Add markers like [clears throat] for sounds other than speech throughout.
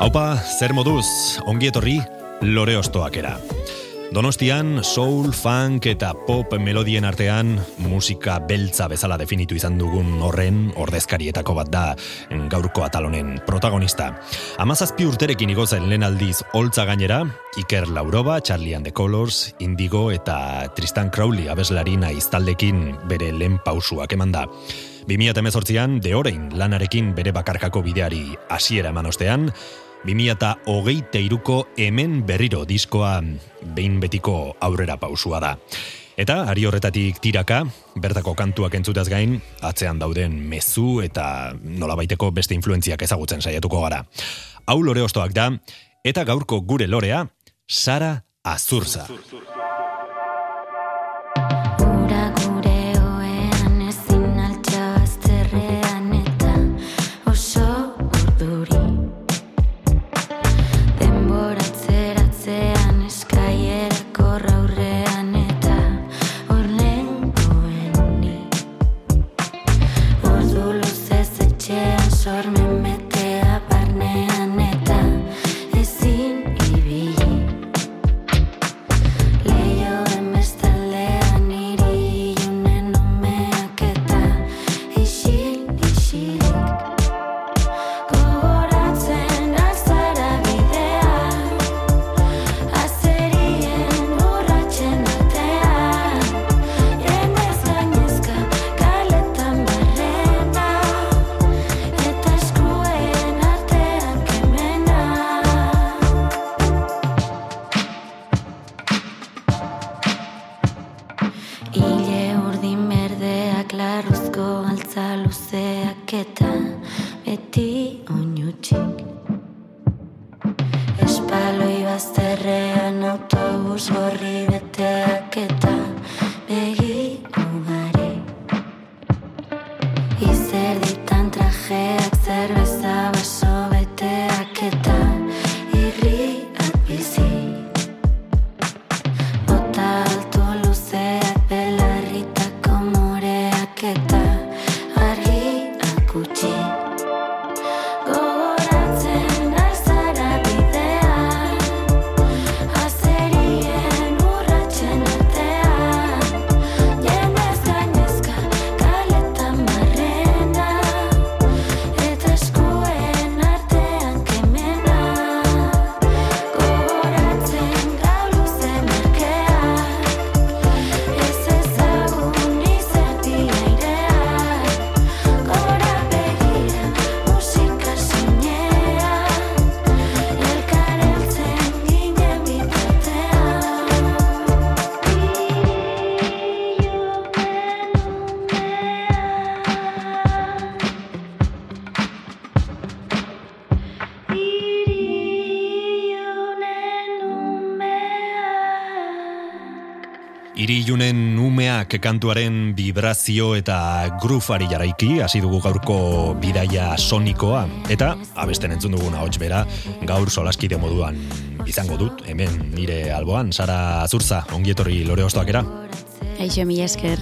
Haupa, zer moduz, ongi etorri, lore ostoakera. Donostian, soul, funk eta pop melodien artean musika beltza bezala definitu izan dugun horren ordezkarietako bat da gaurko atalonen protagonista. Amazazpi urterekin igozen lehen aldiz holtza gainera, Iker Lauroba, Charlie and the Colors, Indigo eta Tristan Crowley abeslarin aiztaldekin bere lehen pausuak eman da. 2018an, de orein lanarekin bere bakarkako bideari hasiera eman ostean, 2008ko hemen berriro diskoa behin betiko aurrera pausua da. Eta, ari horretatik tiraka, bertako kantuak entzutaz gain, atzean dauden mezu eta nolabaiteko beste influentziak ezagutzen saiatuko gara. Hau lore ostoak da, eta gaurko gure lorea, Sara Azurza. Ura umeak kantuaren vibrazio eta grufari jaraiki, hasi dugu gaurko bidaia sonikoa, eta abesten entzun dugun ahots bera, gaur solaskide moduan izango dut, hemen nire alboan, Sara Azurza, ongietorri lore ostoakera. Aixo mila esker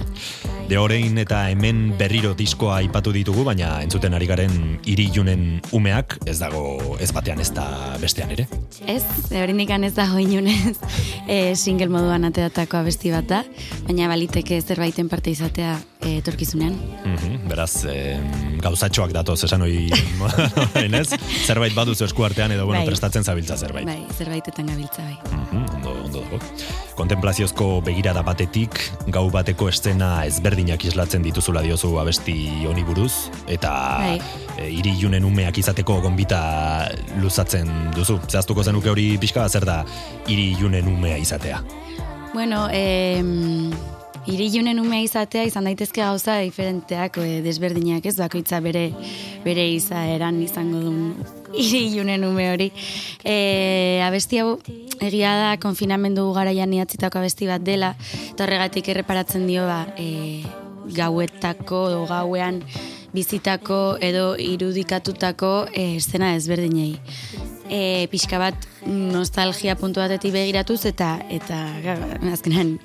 De orein eta hemen berriro diskoa aipatu ditugu, baina entzuten ari garen irilunen umeak, ez dago ez batean ez da bestean ere. Ez, oraindik ez da joinunez [laughs] e, single moduan ateratako abesti bat da, baina baliteke zerbaiten parte izatea e, etorkizunean. Mhm, beraz, em, gauzatxoak datoz esan hori ez? Zerbait baduzu esku artean edo bueno, Bai. prestatzen zabiltza zerbait. Bai, zerbaitetan gabiltza bai. Mhm, ondo, ondo dago. Kontemplaziozko begirada batetik, gau bateko estena ezberdinak islatzen dituzula diozu abesti honi buruz, eta Bai. e, iri ilunen umeak izateko gonbita luzatzen duzu. Zehaztuko zenuke hori pixka, zer da iri ilunen umea izatea? Bueno, eh, irilunen umea izatea izan daitezke gauza diferenteak, e, desberdinak ez, bakoitza bere bere izaeran izango duen iri ilunen ume hori. E, abesti hau, egia da, konfinamendu garaian niatzitako abesti bat dela, eta horregatik erreparatzen dio, ba, e, gauetako, o gauean, bizitako edo irudikatutako e, estena ezberdinei e, pixka bat nostalgia puntu batetik begiratuz eta eta azkenan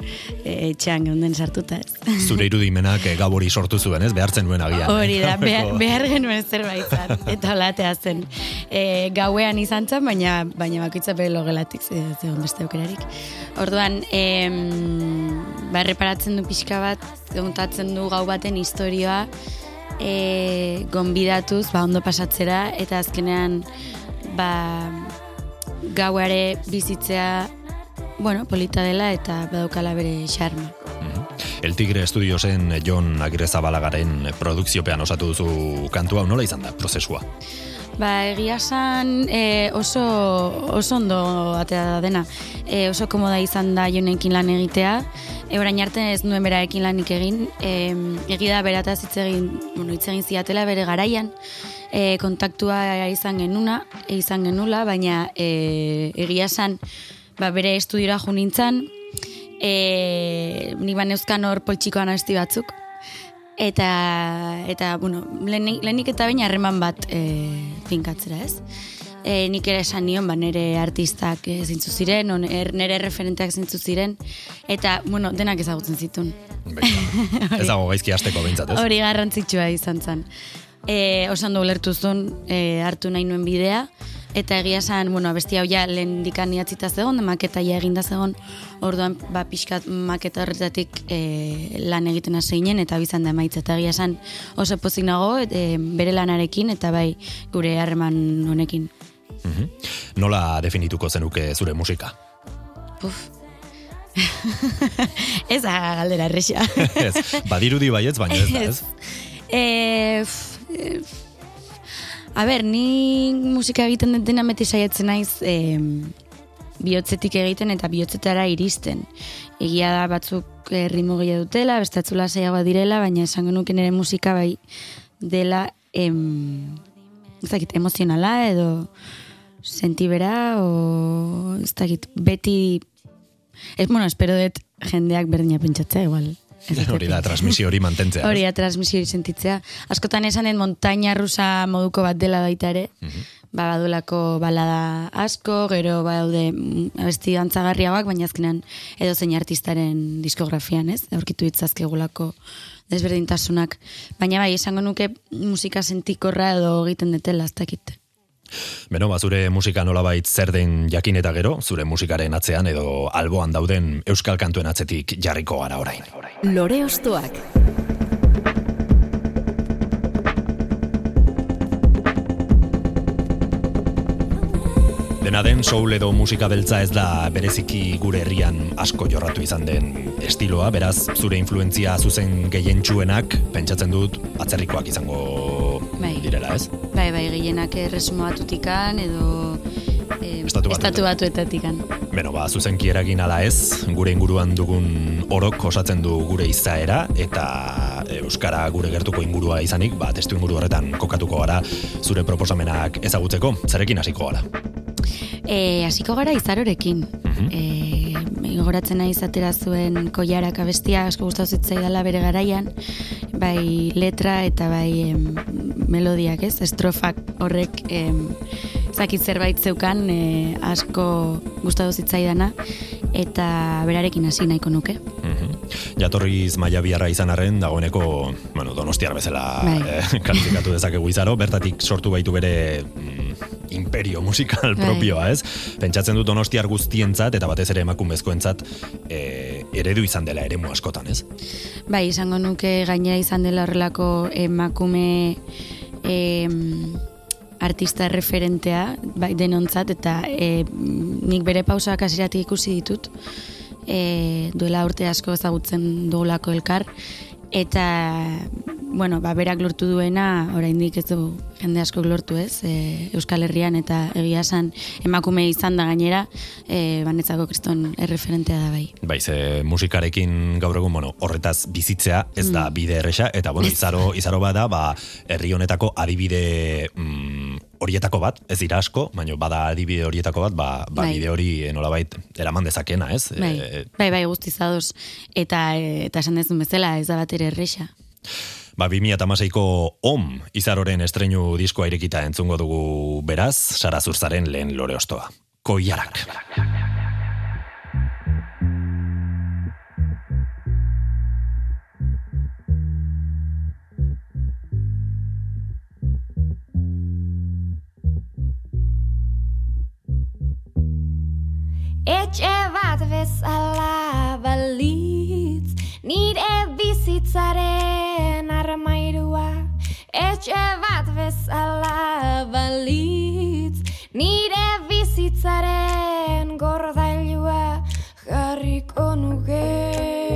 e, etxean geunden sartuta. Zure irudimenak e, gabori sortu zuen ez, behartzen nuen agian. Hori da, behar, behar genuen zerbait zan, eta olatea zen. E, gauean izan zen, baina, baina bakoitza bere logelatik zegoen beste aukerarik. Orduan, em, ba, reparatzen du pixka bat, gontatzen du gau baten historioa, e, gonbidatuz, ba, ondo pasatzera, eta azkenean, ba, gauare bizitzea bueno, polita dela eta badaukala bere xarma. Mhm. El Tigre Studiosen Jon Agirrezabalagaren produkziopean osatu duzu kantua, nola izan da prozesua? Ba, egia san e, oso, oso ondo atea da dena. E, oso komoda izan da jonekin lan egitea. E, orain arte ez nuen beraekin lanik egin. E, egia da berataz hitz egin, bueno, hitz egin ziatela bere garaian e, kontaktua izan genuna, izan genula, baina e, egia san, ba, bere estudiora jo nintzen, e, ni ban euskan hor poltsikoan asti batzuk, eta, eta bueno, lehenik, eta baina harreman bat e, finkatzera ez. E, nik ere esan nion, ba, nire artistak e, zintzu ziren, on, er, nire referenteak zintzu ziren, eta, bueno, denak ezagutzen zitun. ez dago gaizki hasteko behintzat, ez? Hori garrantzitsua izan zen e, osan ulertu zuen e, hartu nahi nuen bidea, eta egia esan, bueno, abesti hau ja lehen dikan niatzita zegoen, maketa ja eginda zegoen, orduan, ba, pixkat maketa horretatik e, lan egiten aseinen, eta bizan da maitza, eta egia esan oso pozik nago, e, bere lanarekin, eta bai, gure harreman honekin. Mm Nola definituko zenuke zure musika? Puf. [laughs] ez da galdera errexia. [laughs] ez, badirudi baietz, baina ez da, [laughs] ez? A ber, ni musika egiten den dena meti saiatzen naiz eh, bihotzetik egiten eta bihotzetara iristen. Egia da batzuk eh, ritmo gehiago dutela, bestatzula saiagoa direla, baina esango nuke nire musika bai dela em, ezakit, emozionala edo sentibera o ez dakit, beti ez, bueno, espero dut jendeak berdina pentsatzea, igual Hori da, transmisio hori mantentzea. Hori da, transmisio hori sentitzea. Askotan esan den montaña rusa moduko bat dela baita ere, mm ba, badulako balada asko, gero badaude mm, abesti antzagarriagoak, baina azkenan edo zein artistaren diskografian, ez? Aurkitu itzazkegulako desberdintasunak. Baina bai, esango nuke musika sentikorra edo egiten detela, ez dakit. Beno, ba, zure musika nolabait zer den jakin eta gero, zure musikaren atzean edo alboan dauden euskal kantuen atzetik jarriko gara orain. Lore ostoak. Dena den, soul edo musika beltza ez da bereziki gure herrian asko jorratu izan den estiloa, beraz, zure influentzia zuzen gehientsuenak, pentsatzen dut, atzerrikoak izango bai. direla, ez? Bai, bai, gehienak erresumo batutikan edo eh, estatu, estatu batuetatikan. Beno, ba, zuzenki eragin ala ez, gure inguruan dugun orok osatzen du gure izaera, eta Euskara gure gertuko ingurua izanik, ba, testu inguru horretan kokatuko gara zure proposamenak ezagutzeko, zarekin hasiko gara? E, hasiko gara izarorekin. Uh e, goratzen nahi izatera zuen koiarak abestia asko gustatu zitzaidala bere garaian, bai letra eta bai em, melodiak, ez? Estrofak horrek em, zakit zerbait zeukan e, asko gustatu zitzaidana eta berarekin hasi nahiko nuke. Mhm. Jatorriz maia biarra izan arren, dagoeneko, bueno, donostiar bezala bai. eh, [laughs] kalifikatu dezakegu izaro, bertatik sortu baitu bere mm, imperio musikal bai. propioa, ez? Pentsatzen dut donostiar guztientzat, eta batez ere emakumezkoentzat, e, eredu izan dela ere askotan, ez? Bai, izango nuke gaina izan dela horrelako emakume e, artista referentea bai, denontzat, eta e, nik bere pausak hasiratik ikusi ditut, e, duela urte asko ezagutzen dugulako elkar, eta bueno, ba, berak lortu duena, oraindik ez du jende asko lortu ez, e, Euskal Herrian eta egia esan emakume izan da gainera, e, banetzako kriston erreferentea da bai. Bai, ze musikarekin gaur egun, bueno, horretaz bizitzea ez da mm. bide erresa, eta bueno, izaro, izaro bada, ba, herri honetako adibide mm, horietako bat, ez dira asko, baina bada adibide horietako bat, ba, ba Bai. bide hori nolabait eraman dezakena, ez? Bai, E, bai, bai, guztiz ados. Eta, eta esan dezun bezala, ez da bat ere erresa. Ba, 2008ko OM izaroren estreinu diskoa irekita entzungo dugu beraz, Sara Zurzaren lehen lore ostoa. Koiarak. Etxe bat bezala balitz Nire bizitzaren armairua Etxe bat bezala balitz. Nire bizitzaren gordailua Jarriko nuke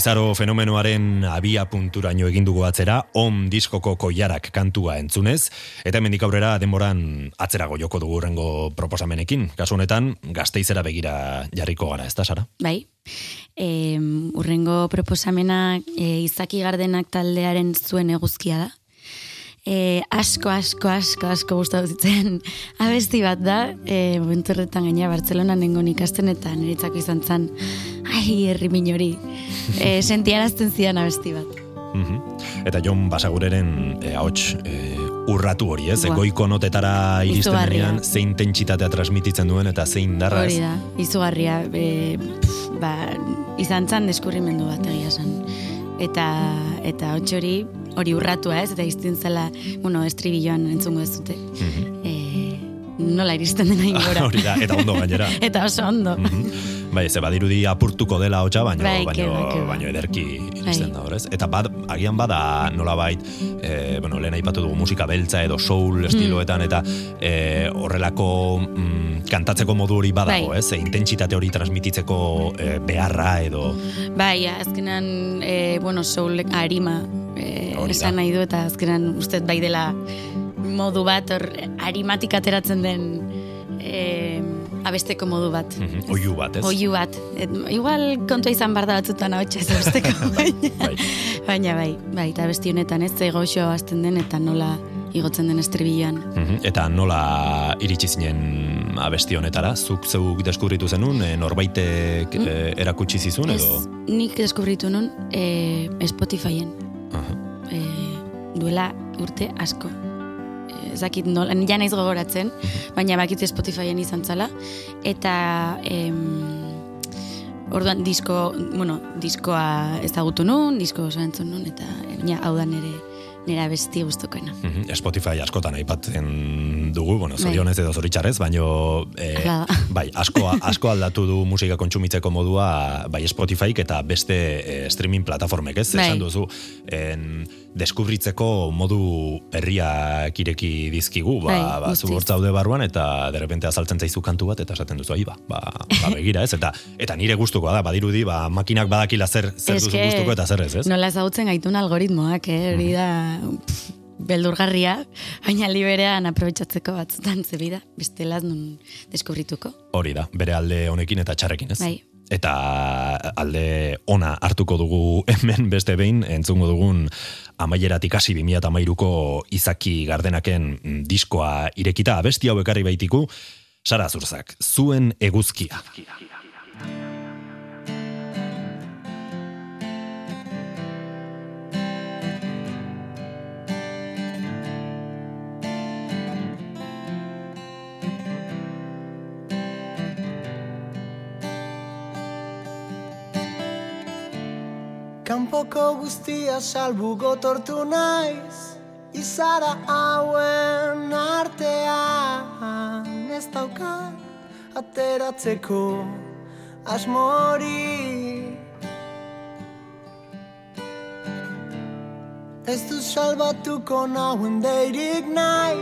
Izaro fenomenoaren abia punturaino egin dugu atzera, om diskoko koiarak kantua entzunez, eta hemendik aurrera denboran atzerago joko dugu rengo proposamenekin. Kasu honetan, gazteizera begira jarriko gara, ez da, Sara? Bai, e, urrengo proposamena e, izaki gardenak taldearen zuen eguzkia da. E, asko, asko, asko, asko gustatu zitzen [laughs] abesti bat da, e, momentu horretan gaina Bartzelona nengon ikasten eta niretzako izan zen, ai, herri minori, [laughs] e, sentiarazten zidan abesti bat. Mhm. Eta Jon Basagureren eh, ahots eh, urratu hori, ez? Buah. Goiko notetara iristen denean zein tentsitatea transmititzen duen eta zein darra, Hori da, izugarria, e, pf, ba, izan zan deskurrimendu bat egia esan. Eta, eta hotx hori, hori urratua ez, eta izten zela, bueno, estribilloan entzungo ez dute. Mhm. E, nola iristen dena [laughs] ingora. Hori da, eta ondo gainera. [laughs] eta oso ondo. Mhm. Bai, ze badirudi apurtuko dela hotxa, baino, Bai, baino, ke ba, ke ba. baino ederki iristen Bai. da, horrez? Eta bad, agian bada nolabait, e, bueno, lehen aipatu dugu musika beltza edo soul estiloetan, eta e, horrelako mm, kantatzeko modu hori badago, Bai. ez? E, intentsitate hori transmititzeko e, beharra edo... Bai, azkenan, e, bueno, soul arima e, esan nahi du, eta azkenan uste bai dela modu bat, hor, arimatik ateratzen den e, abesteko modu bat. Mhm, oihu bat, ez? Oiu bat. Et, igual kontua izan bar da batzutan hau ez abesteko, [laughs] baina, Bai. baina bai, bai, eta abesti honetan ez, ze goxo hasten den, eta nola igotzen den estribilloan. Mhm, Eta nola iritsi zinen abesti honetara? Zuk zeuk deskubritu zenun, e, norbaitek e, erakutsi zizun edo? Ez, nik deskubritu nun e, Spotifyen. Aha. e, duela urte asko. Ez dakit nola, ja naiz gogoratzen, baina bakit Spotifyen izan zala. Eta em, orduan disko, bueno, diskoa ezagutu nun, disko oso entzun nun, eta ja, hau da nere, nera besti guztokoena. Mhm, Spotify askotan aipatzen dugu, bueno, zorionez edo zoritxarrez, baino e, [laughs] bai, asko, asko aldatu du musika kontsumitzeko modua bai Spotifyk eta beste e, streaming plataformek, ez? Bai. Esan duzu, en, deskubritzeko modu berriak ireki dizkigu, ba, Bai, ba zu zaude barruan eta derrepente azaltzen zaizu kantu bat eta esaten duzu, ai ba, ba, ba begira, ez? Eta eta nire gustukoa da, badirudi, ba makinak badakila zer zer duzu gustuko eta zer ez, ez? Nola ezagutzen gaitun algoritmoak, eh? hori da pff, beldurgarria, baina liberean aprobetsatzeko batzutan zebida, bestela ez nun deskubrituko. Hori da, bere alde honekin eta txarrekin, ez? Bai. Eta alde ona hartuko dugu hemen beste behin, entzungo dugun amaieratik hasi 2013ko izaki gardenaken mm, diskoa irekita abesti hau ekarri baitiku, Sara Zurzak, zuen eguzkia. Kanpoko guztia salbu gotortu naiz Izara hauen artean. Ez daukat ateratzeko asmori Ez du salbatuko nauen deirik nahi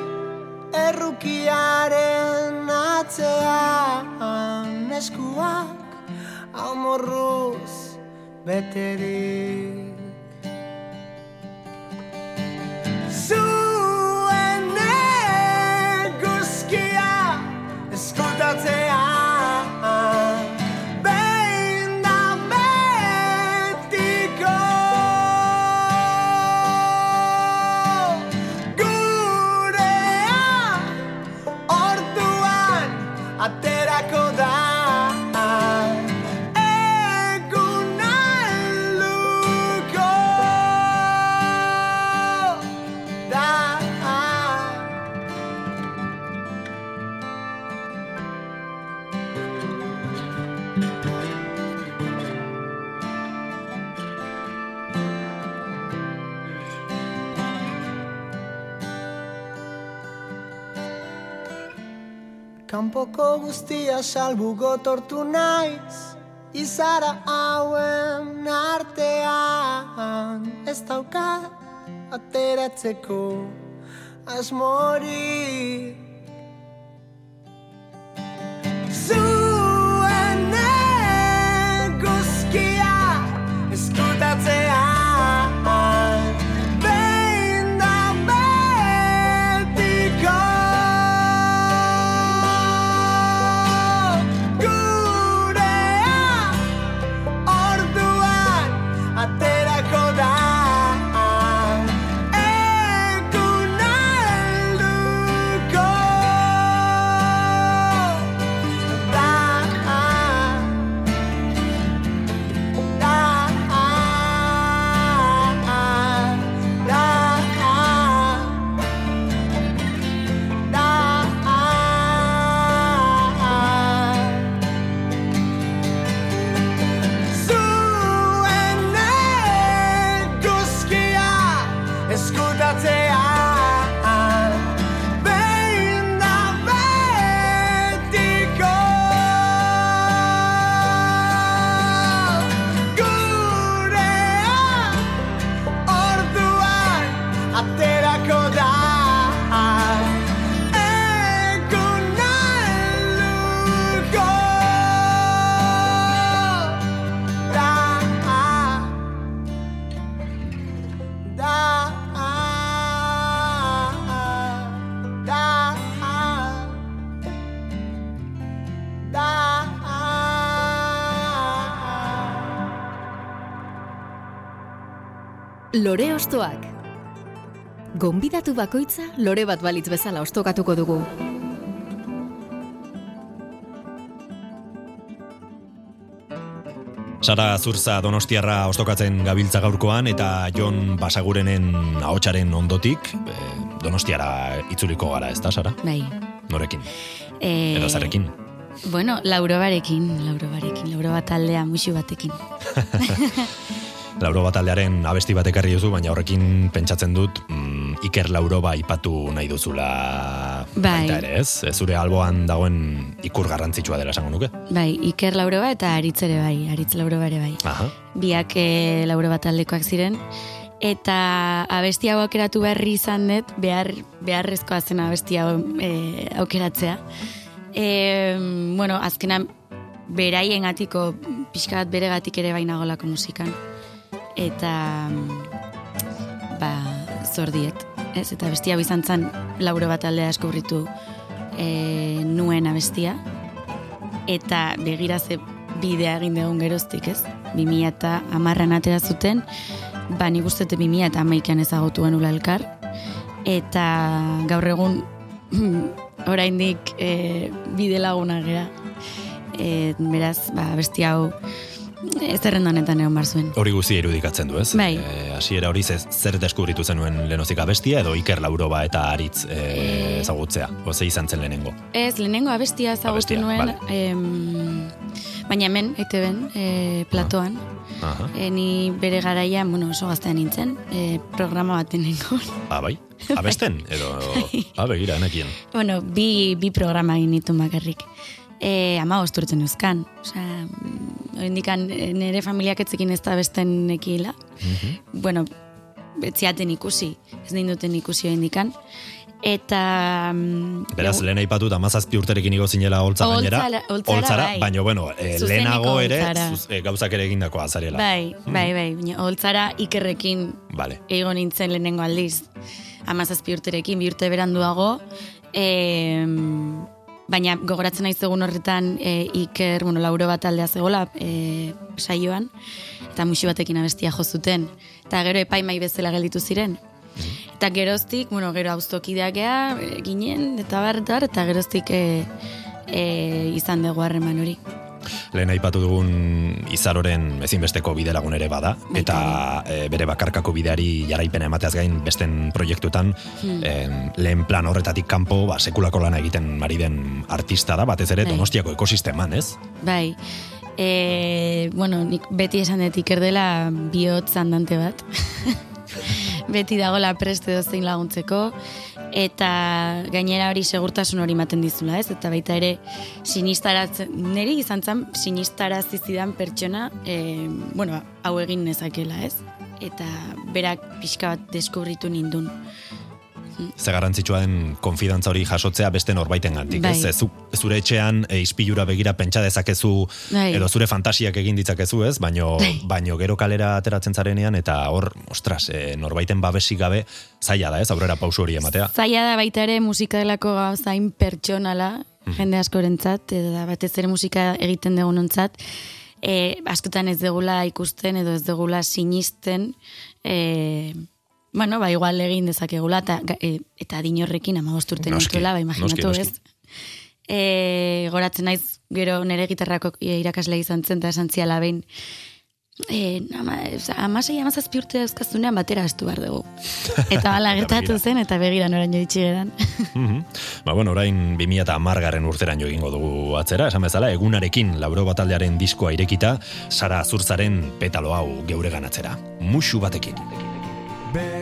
Errukiaren atzean. Eskuak amorruz beterik Kanpoko guztia salbu gotortu naiz Izara hauen artean. Ez daukat ateratzeko asmori Lore Ostoak. Gonbidatu bakoitza lore bat balitz bezala ostokatuko dugu. Sara Zurza Donostiarra ostokatzen gabiltza gaurkoan eta Jon Basagurenen ahotsaren ondotik e, Donostiara itzuliko gara, ez da, Sara? Bai. Norekin? E, Edo zarrekin? Bueno, lauro barekin, lauro barekin, lauro bat taldea musu batekin. [laughs] Lauro bat aldearen abesti bat ekarri duzu, baina horrekin pentsatzen dut mm, Iker Lauroba ipatu nahi duzula Bai. baita ere, ez? Zure alboan dagoen ikur garrantzitsua dela esango nuke. Bai, Iker Lauroba eta Aritz ere bai, Aritz Lauroba ere bai. Aha. Biak e, lauro bat taldekoak ziren. Eta abesti hau aukeratu berri izan dut, behar, beharrezkoa zen abesti hau e, aukeratzea. E, bueno, azkenan beraien gatiko, pixka bat bere gatik ere bainagolako musikan. Eta, ba, zordiet. Ez? Eta abesti hau izan zen lauro bat taldea eskubritu e, nuen abestia eta begira ze bidea egin dugun geroztik, ez? 2000 eta amarran atera zuten, ba nik uste dut 2000 eta amaikan ezagutu genula elkar, eta gaur egun [clears throat] oraindik e, bide laguna gera. E, beraz, ba, besti hau ez zerrenda honetan egon bar zuen. Hori guzti irudikatzen du, ez? Bai. E, hasiera hori ze- zer deskubritu zenuen lenozik abestia edo Iker Lauroba eta Aritz e, ezagutzea? Oze izan zen lehenengo. Ez, lehenengo abestia ezagutu Abestia, nuen, vale. em, baina hemen, eite ben, e, platoan. Aha. E, ni bere garaian, bueno, oso gaztean nintzen, e, programa bat denengo. Ah, bai? Abesten? [laughs] Edo, ah, begira, enekien. Bueno, bi, bi programa egin ditu bakarrik. E, ama osturtzen euskan. Osa, indikan nire familiak etzekin ez da besten nekila. Bueno, etziaten ikusi, ez ninduten ikusi indikan. Eta... mm, Beraz, lehen aipatut amazazpi urterekin igo zinela holtza gainera. Holtzara- holtzara, bai. baina, bueno, e, lehenago ere zuz, e, gauzak ere egindako azarela. Bai, bai, bai. baina Holtzara ikerrekin Vale. ego nintzen lehenengo aldiz. Amazazpi urterekin, bi urte beranduago. E, baina gogoratzen naiz egun horretan e, Iker, bueno, lauro bat aldea zegola e, saioan, eta musi batekin abestia jo zuten. Eta gero epaimai bezala gelditu ziren. Eta geroztik, bueno, gero auztokideak gea, e, ginen, eta bar, eta geroztik e, e, izan dugu harreman hori. Lehen aipatu dugun izaroren ezinbesteko bidelagun ere bada, eta e, bere bakarkako bideari jaraipena emateaz gain besten proiektuetan, Hmm. em, lehen plan horretatik kanpo, ba, sekulako lana egiten ari den artista da, batez ere Bai. donostiako ekosisteman, ez? Bai, e, bueno, nik beti esan dut iker dela bihotz andante bat. [laughs] [laughs] beti dagola preste dozein laguntzeko, eta gainera hori segurtasun hori ematen dizula, ez? Eta baita ere, sinistaratzen, niri izan zen sinistarazi zidan pertsona, e, bueno, hau egin nezakela, ez? Eta berak pixka bat deskubritu nindun. Ze garrantzitsua den konfidantza hori jasotzea beste norbaiten gantik, Bai. ez? Ez, zu- zure etxean e, ispilura begira pentsa dezakezu Bai. edo zure fantasiak egin ditzakezu, ez? Baino, baino gero kalera ateratzen zarenean eta hor, ostras, e, norbaiten babesik gabe zaila da, ez? Aurrera pausu hori ematea. Zaila da baita ere musika delako gauzain pertsonala, jende askorentzat, edo batez ere musika egiten dugunontzat, e, askotan ez degula ikusten edo ez degula sinisten, e, bueno, ba, igual egin dezakegula, eta, e, eta dinorrekin amabost urte Noski, nintuela, ba, imaginatu noski, ez. E, goratzen naiz, gero nere gitarrako irakasle izan zen, eta esan ziala behin, E, ama, amasei amazazpi urte dauzkazunean batera astu behar dugu. [laughs] Eta hala gertatu zen, eta begira noraino itxi geran. Mhm. Ba, bueno, orain 2000 eta amargarren urteran jo egingo dugu atzera, esan bezala, egunarekin lauro bataldearen diskoa irekita, Sara Zurzaren petalo hau geuregan atzera. Musu batekin. Behin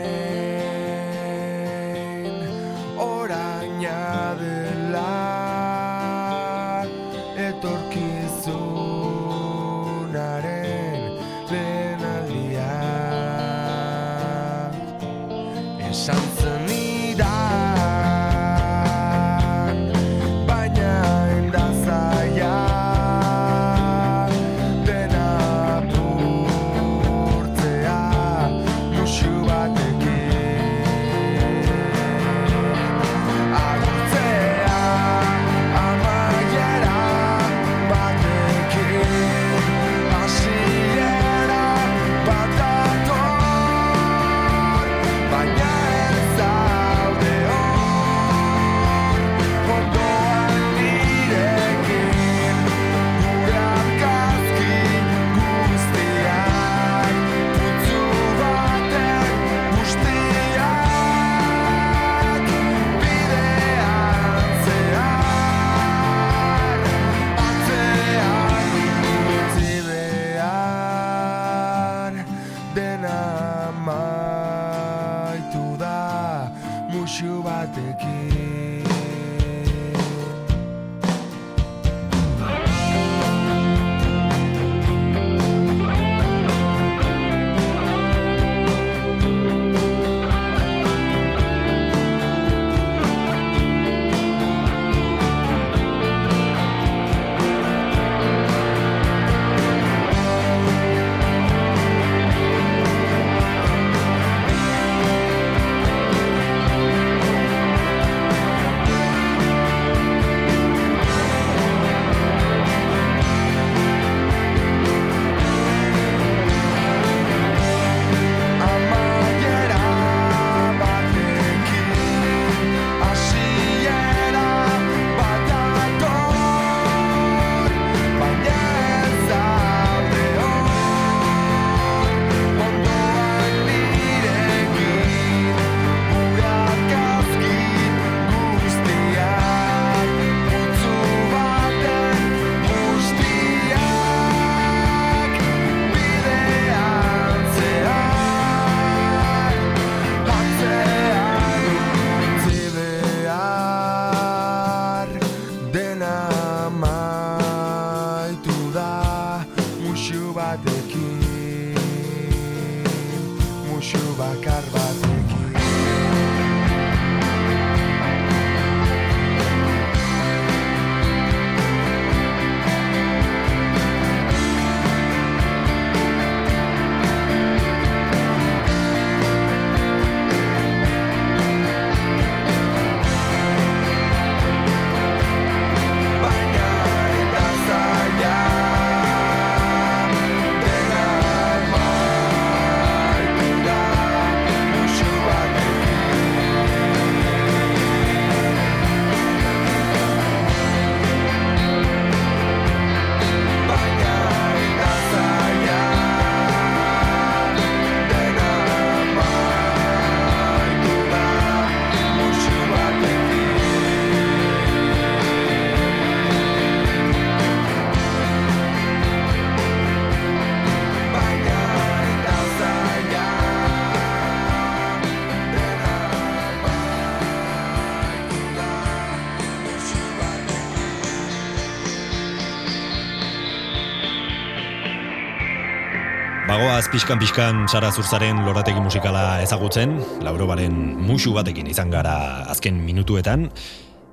Bagoaz pixkan pixkan Sara Zurzaren lorategi musikala ezagutzen, Laurobaren musu batekin izan gara azken minutuetan,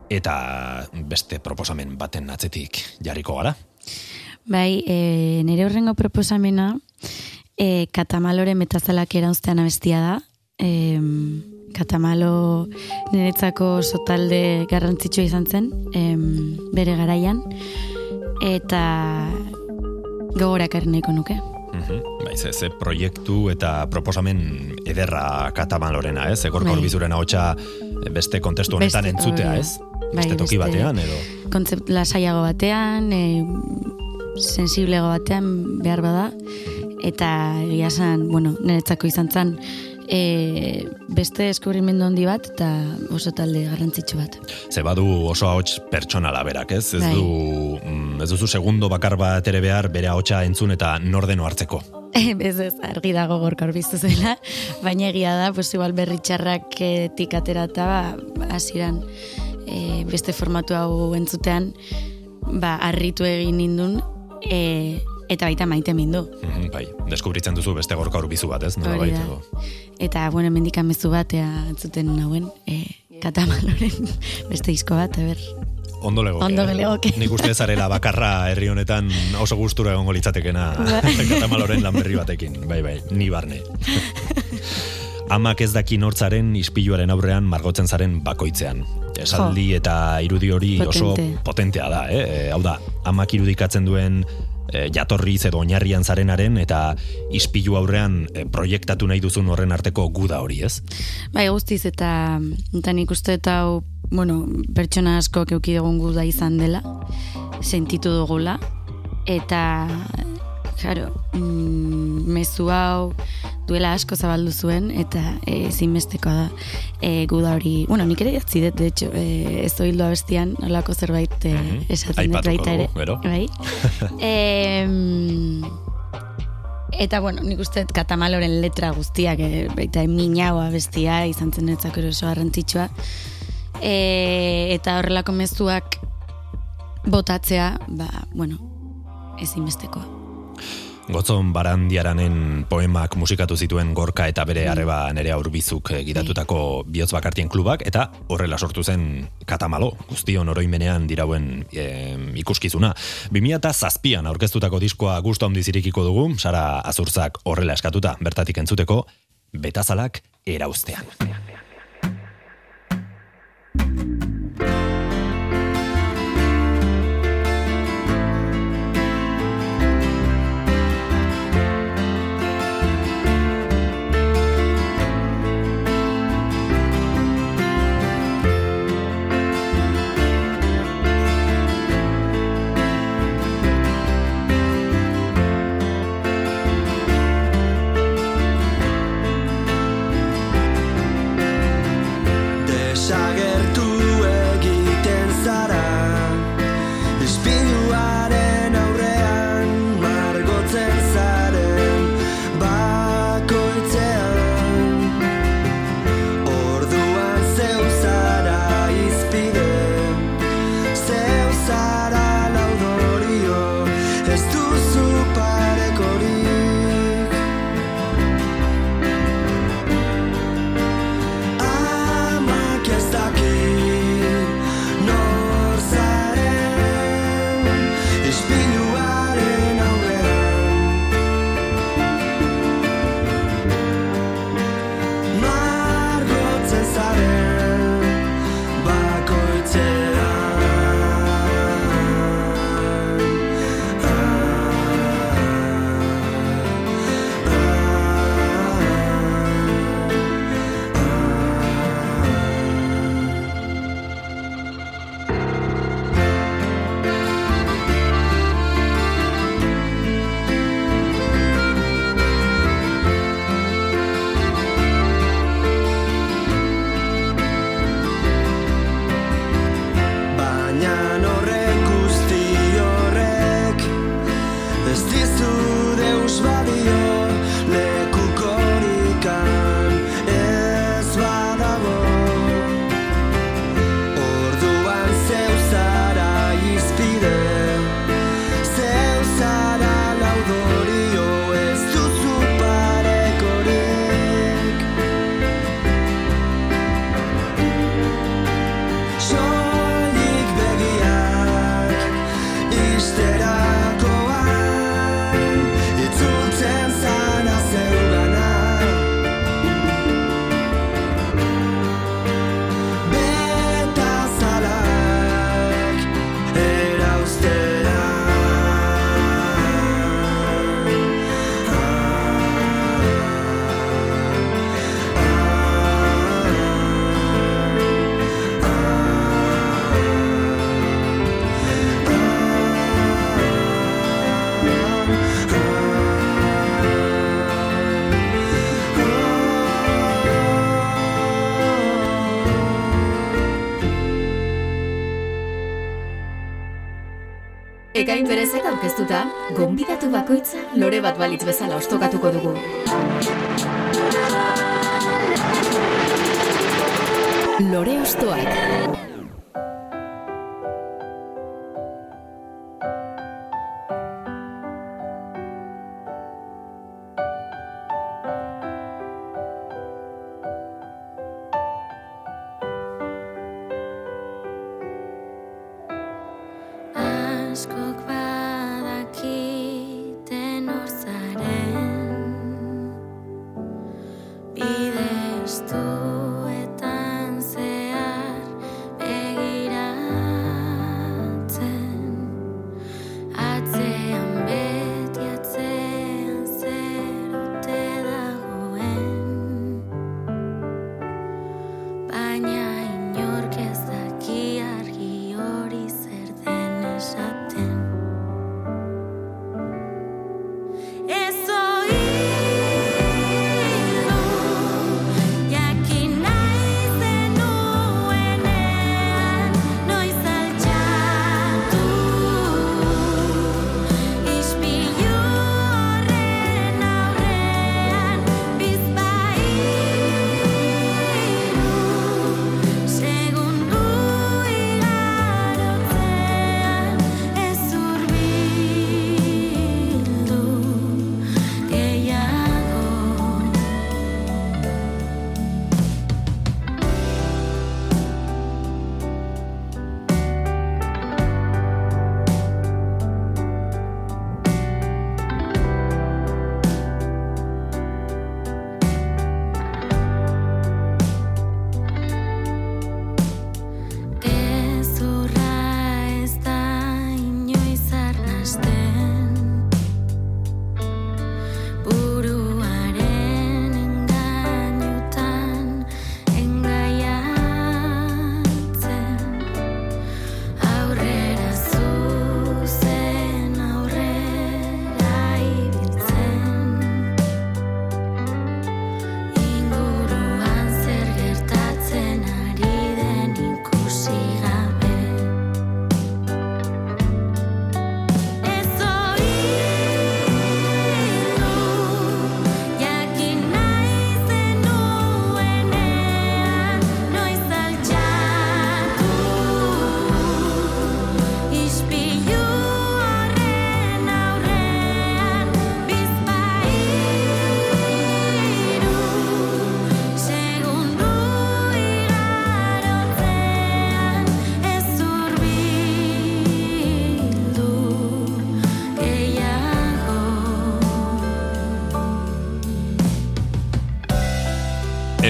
eta beste proposamen baten atzetik jarriko gara. Bai, e, nire horrengo proposamena, e, Katamalore metazalak erauztean abestia da. E, Katamalo niretzako oso talde garrantzitsu izan zen, e, bere garaian, eta gogorak nahiko nuke. Mhm. Bai, ze, ze proiektu eta proposamen ederra katamalorena, ez? Egor bai. korbizuren hotxa beste kontestu honetan beste, entzutea, ez? Bai, beste toki batean, edo? Kontzept lasaiago batean, e, sensiblego batean behar bada, eta egia bueno, niretzako izan zen, e, beste eskubrimendu handi bat eta oso talde garrantzitsu bat. Ze badu oso ahots pertsonala berak, ez? Ez bai. du mm, ez duzu segundo bakar bat ere behar bere ahotsa entzun eta nordeno hartzeko. [laughs] ez ez, argi dago gorka horbiztu zela, baina egia da, pues igual berri txarrak etik aterata, ba, asiran e, beste formatu hau entzutean, ba, arritu egin nindun, e, eta baita maite mindu. Mm bai, deskubritzen duzu beste gorka urbizu bat, ez? Nola baitego. Eta, bueno, mendik amezu bat, ea, entzuten nauen, e, katamaloren [laughs] beste disko bat, eber. Ondo legoke. Ondo legoke. Nik uste zarela bakarra herri honetan oso gustura egongo litzatekena bai. [laughs] katamaloren lan berri batekin. Bai, bai, ni barne. [laughs] Amak ez daki nortzaren ispiluaren aurrean margotzen zaren bakoitzean. Esaldi eta irudi hori oso potentea da, eh? Hau da, amak irudikatzen duen e, jatorriz edo oinarrian zarenaren eta ispilu aurrean e, proiektatu nahi duzun horren arteko guda hori, ez? Bai, guztiz eta eta nik uste eta bueno, pertsona asko keuki dugun guda izan dela, sentitu dugula, eta Claro, mm, mezu hau duela asko zabaldu zuen eta e, da e, guda hori, bueno, nik ere jatzi dut, de hecho, e, ez doildo abestian, nolako zerbait e, esaten dut baita ere. Bai. [laughs] e, eta, bueno, nik uste katamaloren letra guztiak, e, baita minau abestia, izan zen etzak oso garrantzitsua. E, eta horrelako mezuak botatzea, ba, bueno, ezinbestekoa. Gotzon Barandiaranen poemak musikatu zituen gorka eta bere mm. arreba nere aurbizuk gidatutako bihotz bakartien klubak, eta horrela sortu zen katamalo, guztion oroimenean dirauen e, ikuskizuna. 2000 eta zazpian aurkeztutako diskoa guztu handiz irikiko dugu, Sara Azurzak horrela eskatuta bertatik entzuteko, betazalak erauztean. Aurkeztuta, gonbidatu bakoitza lore bat balitz bezala ostokatuko dugu. Lore ostoak.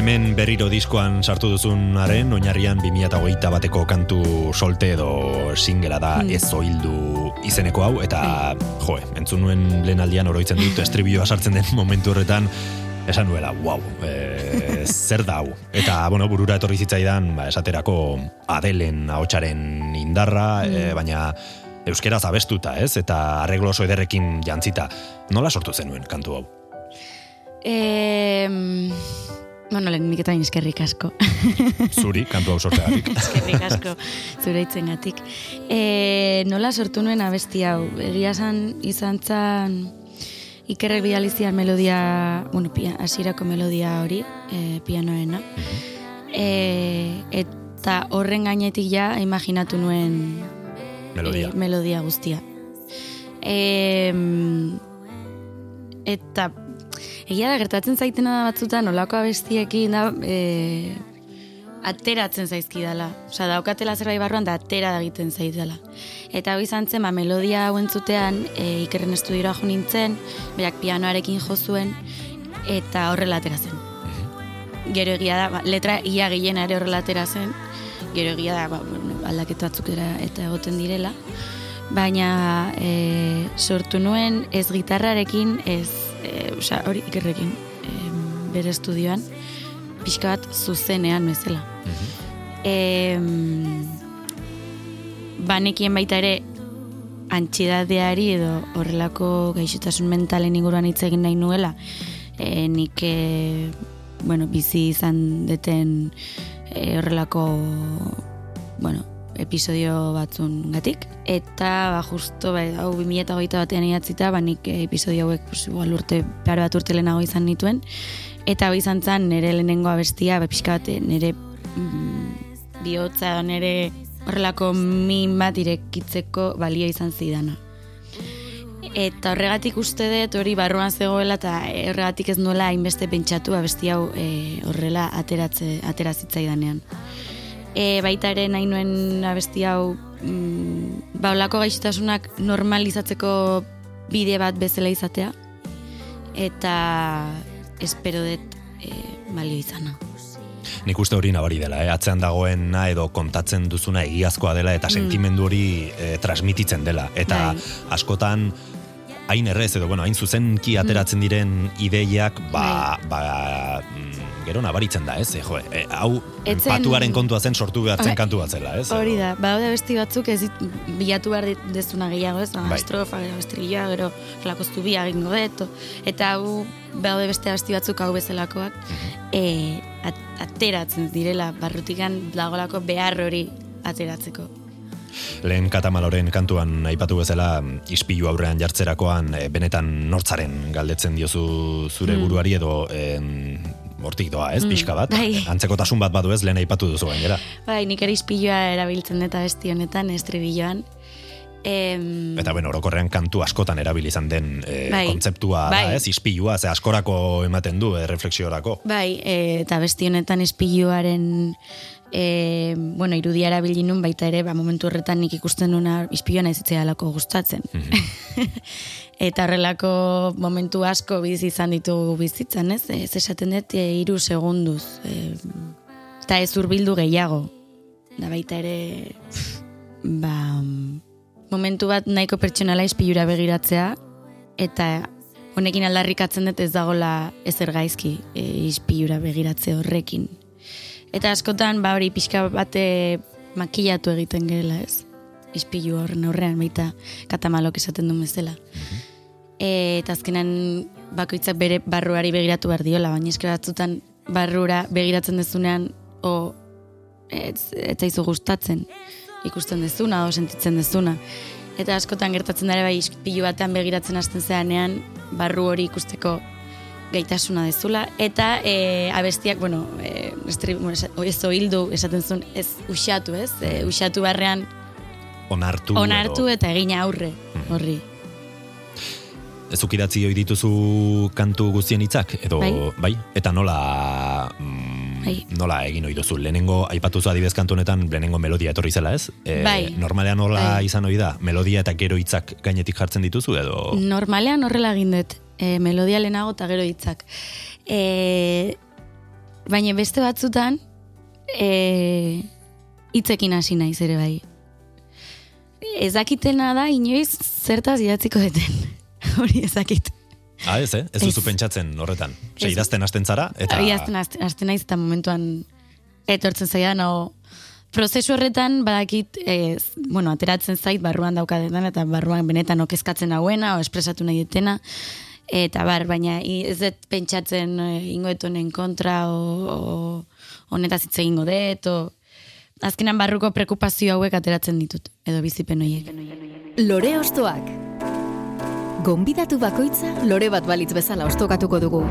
Hemen berriro diskoan sartu duzunaren, oinarrian 2008 bateko kantu solte edo singela da Mm. ez oildu izeneko hau, eta jo, entzun nuen lehen aldian oroitzen dut, estribioa sartzen den momentu horretan, esan nuela, wow, e, zer da hau. Eta, bueno, burura etorri zitzaidan, ba, esaterako Adelen ahotsaren indarra, e, baina euskeraz abestuta, ez? Eta arreglo oso ederrekin jantzita. Nola sortu zenuen kantu hau? E, bueno, lehenik eta eskerrik asko. [laughs] Zuri, kantu hau sortzeagatik. [laughs] eskerrik asko zure itzengatik. E, nola sortu nuen abesti hau? Egia esan izan zan ikerrek bidalizian melodia, bueno, pia, asirako melodia hori, e, pianoena. E, eta horren gainetik ja imaginatu nuen Melodia. e, melodia guztia. E, eta egia da gertatzen zaitena da batzutan olako abestiekin da e, ateratzen zaizkidala. Osa, daukatela zerbait barruan da atera da egiten zaidala. Eta hau izan zen, ba, melodia hau entzutean, e, ikerren estudiora jo nintzen, berak pianoarekin jo zuen, eta horrela atera zen. Gero egia da, ba, letra ia gehiena ere horrela atera zen, gero egia da, ba, bueno, aldaketa batzuk eta egoten direla, baina e, sortu nuen ez gitarrarekin, ez, e, osea, hori ikerrekin, e, bere estudioan, pixka bat zuzenean bezala. E, banekien baita ere antxidadeari edo horrelako gaixotasun mentalen inguruan hitz egin nahi nuela, e, nik e, bueno, bizi izan deten e, horrelako bueno, episodio batzun gatik. Eta, ba, justo, ba, hau 2008 batean idatzita, ba, nik eh, episodio hauek, pues, igual urte, pare bat urte lehenago izan nituen. Eta hau izan zen, nire lehenengo abestia, ba, pixka bat, nire mm, bihotza, nire horrelako min bat irekitzeko balio izan zidana. Eta horregatik uste dut hori barruan zegoela eta horregatik ez nuela hainbeste pentsatu abesti hau e, horrela ateratze, aterazitzaidanean. E, baita ere nahi nuen abesti hau mm, ba, olako gaixotasunak normalizatzeko bide bat bezala izatea eta espero dut e, balio izana. Nik uste hori nabari dela, eh? atzean dagoena edo kontatzen duzuna egiazkoa dela eta sentimendu hori eh, transmititzen dela. Eta Bai. askotan hain errez edo bueno, hain zuzenki ateratzen diren ideiak ba, ba mm, gero nabaritzen da, ez? E, jo, e, hau Etzen- patuaren kontua zen sortu behar zen Bai. kantu bat zela, ez? Hori da, badaude besti batzuk ez bilatu behar dezuna gehiago, ez? Bai. Bai. Estrofa, gero estrilla, gero lakoztu bi egingo dut, eta hau badaude beste besti batzuk hau bezalakoak, e, at, ateratzen direla barrutikan dagolako behar hori ateratzeko. Lehen katamaloren kantuan aipatu bezala ispilu aurrean jartzerakoan e, benetan nortzaren galdetzen diozu zure buruari edo em, hortik doa, ez, pixka bat. bai. Antzekotasun bat badu ez, lehen aipatu duzu gainera. Bai, nik ere ispilua erabiltzen dut besti honetan, estribilloan. Em, Eta bueno, orokorrean kantu askotan erabili izan den e, Bai. kontzeptua da, Bai. ez? Ispilua, ze askorako ematen du, e, refleksiorako. Bai, e, eta besti honetan ispiluaren e, bueno, irudia erabili nun baita ere, ba, momentu horretan nik ikusten nuna ispilua nahi zitzaialako gustatzen. [laughs] eta horrelako momentu asko bizi izan ditugu bizitzan, ez? Ez esaten dut e, iru segunduz. E, eta ez urbildu gehiago. Da baita ere, ba, momentu bat nahiko pertsonala ispilura begiratzea, eta honekin aldarrikatzen dut ez dagola ezer gaizki e, ispilura begiratze horrekin. Eta askotan, ba hori pixka bate makillatu egiten gerela, ez? Ispilu horren aurrean, baita katamalok esaten duen bezala. E, eta azkenan bakoitzak bere barruari begiratu behar diola, baina esker batzutan barrura begiratzen dezunean, o ez, ez zaizu gustatzen ikusten dezuna, o sentitzen dezuna. Eta askotan gertatzen dara bai ispilu batean begiratzen hasten zeanean, barru hori ikusteko gaitasuna dezula. Eta e, abestiak, bueno, e, estri, bueno ez, ez oildu esaten zuen, ez usatu, ez? E, usatu barrean Onartu. onartu edo, eta egina aurre horri. Zuk idatzi hoi dituzu kantu guztien hitzak edo Bai. Eta nola mm, Bai. nola egin ohi duzu? Lehenengo aipatuzu adibez kantu honetan lehenengo melodia etorri zela, ez? E, Bai. Normalean nola Bai. izan ohi da? Melodia eta gero hitzak gainetik jartzen dituzu edo Normalean horrela egin dut, e, melodia lehenago eta gero hitzak. E, baina beste batzutan, e, hitzekin hasi naiz ere bai. Ez dakitena da, inoiz zertaz idatziko deten. [laughs] Hori ez dakit. Ah, ez, eh? Ez duzu pentsatzen horretan. Ose, idazten hasten zara eta Eta... Azten, azten naiz eta momentuan etortzen zaidan, o, prozesu horretan badakit, e, bueno, ateratzen zait barruan daukadetan, eta barruan benetan okezkatzen hauena, o espresatu nahi detena, eta bar, baina ez dut pentsatzen e, ingoet honen kontra, o, o honetaz hitz egingo dut, o, azkenan barruko prekupazio hauek ateratzen ditut, edo bizipen horiek. Lore Ostoak. Gonbidatu bakoitza lore bat balitz bezala ostokatuko dugu.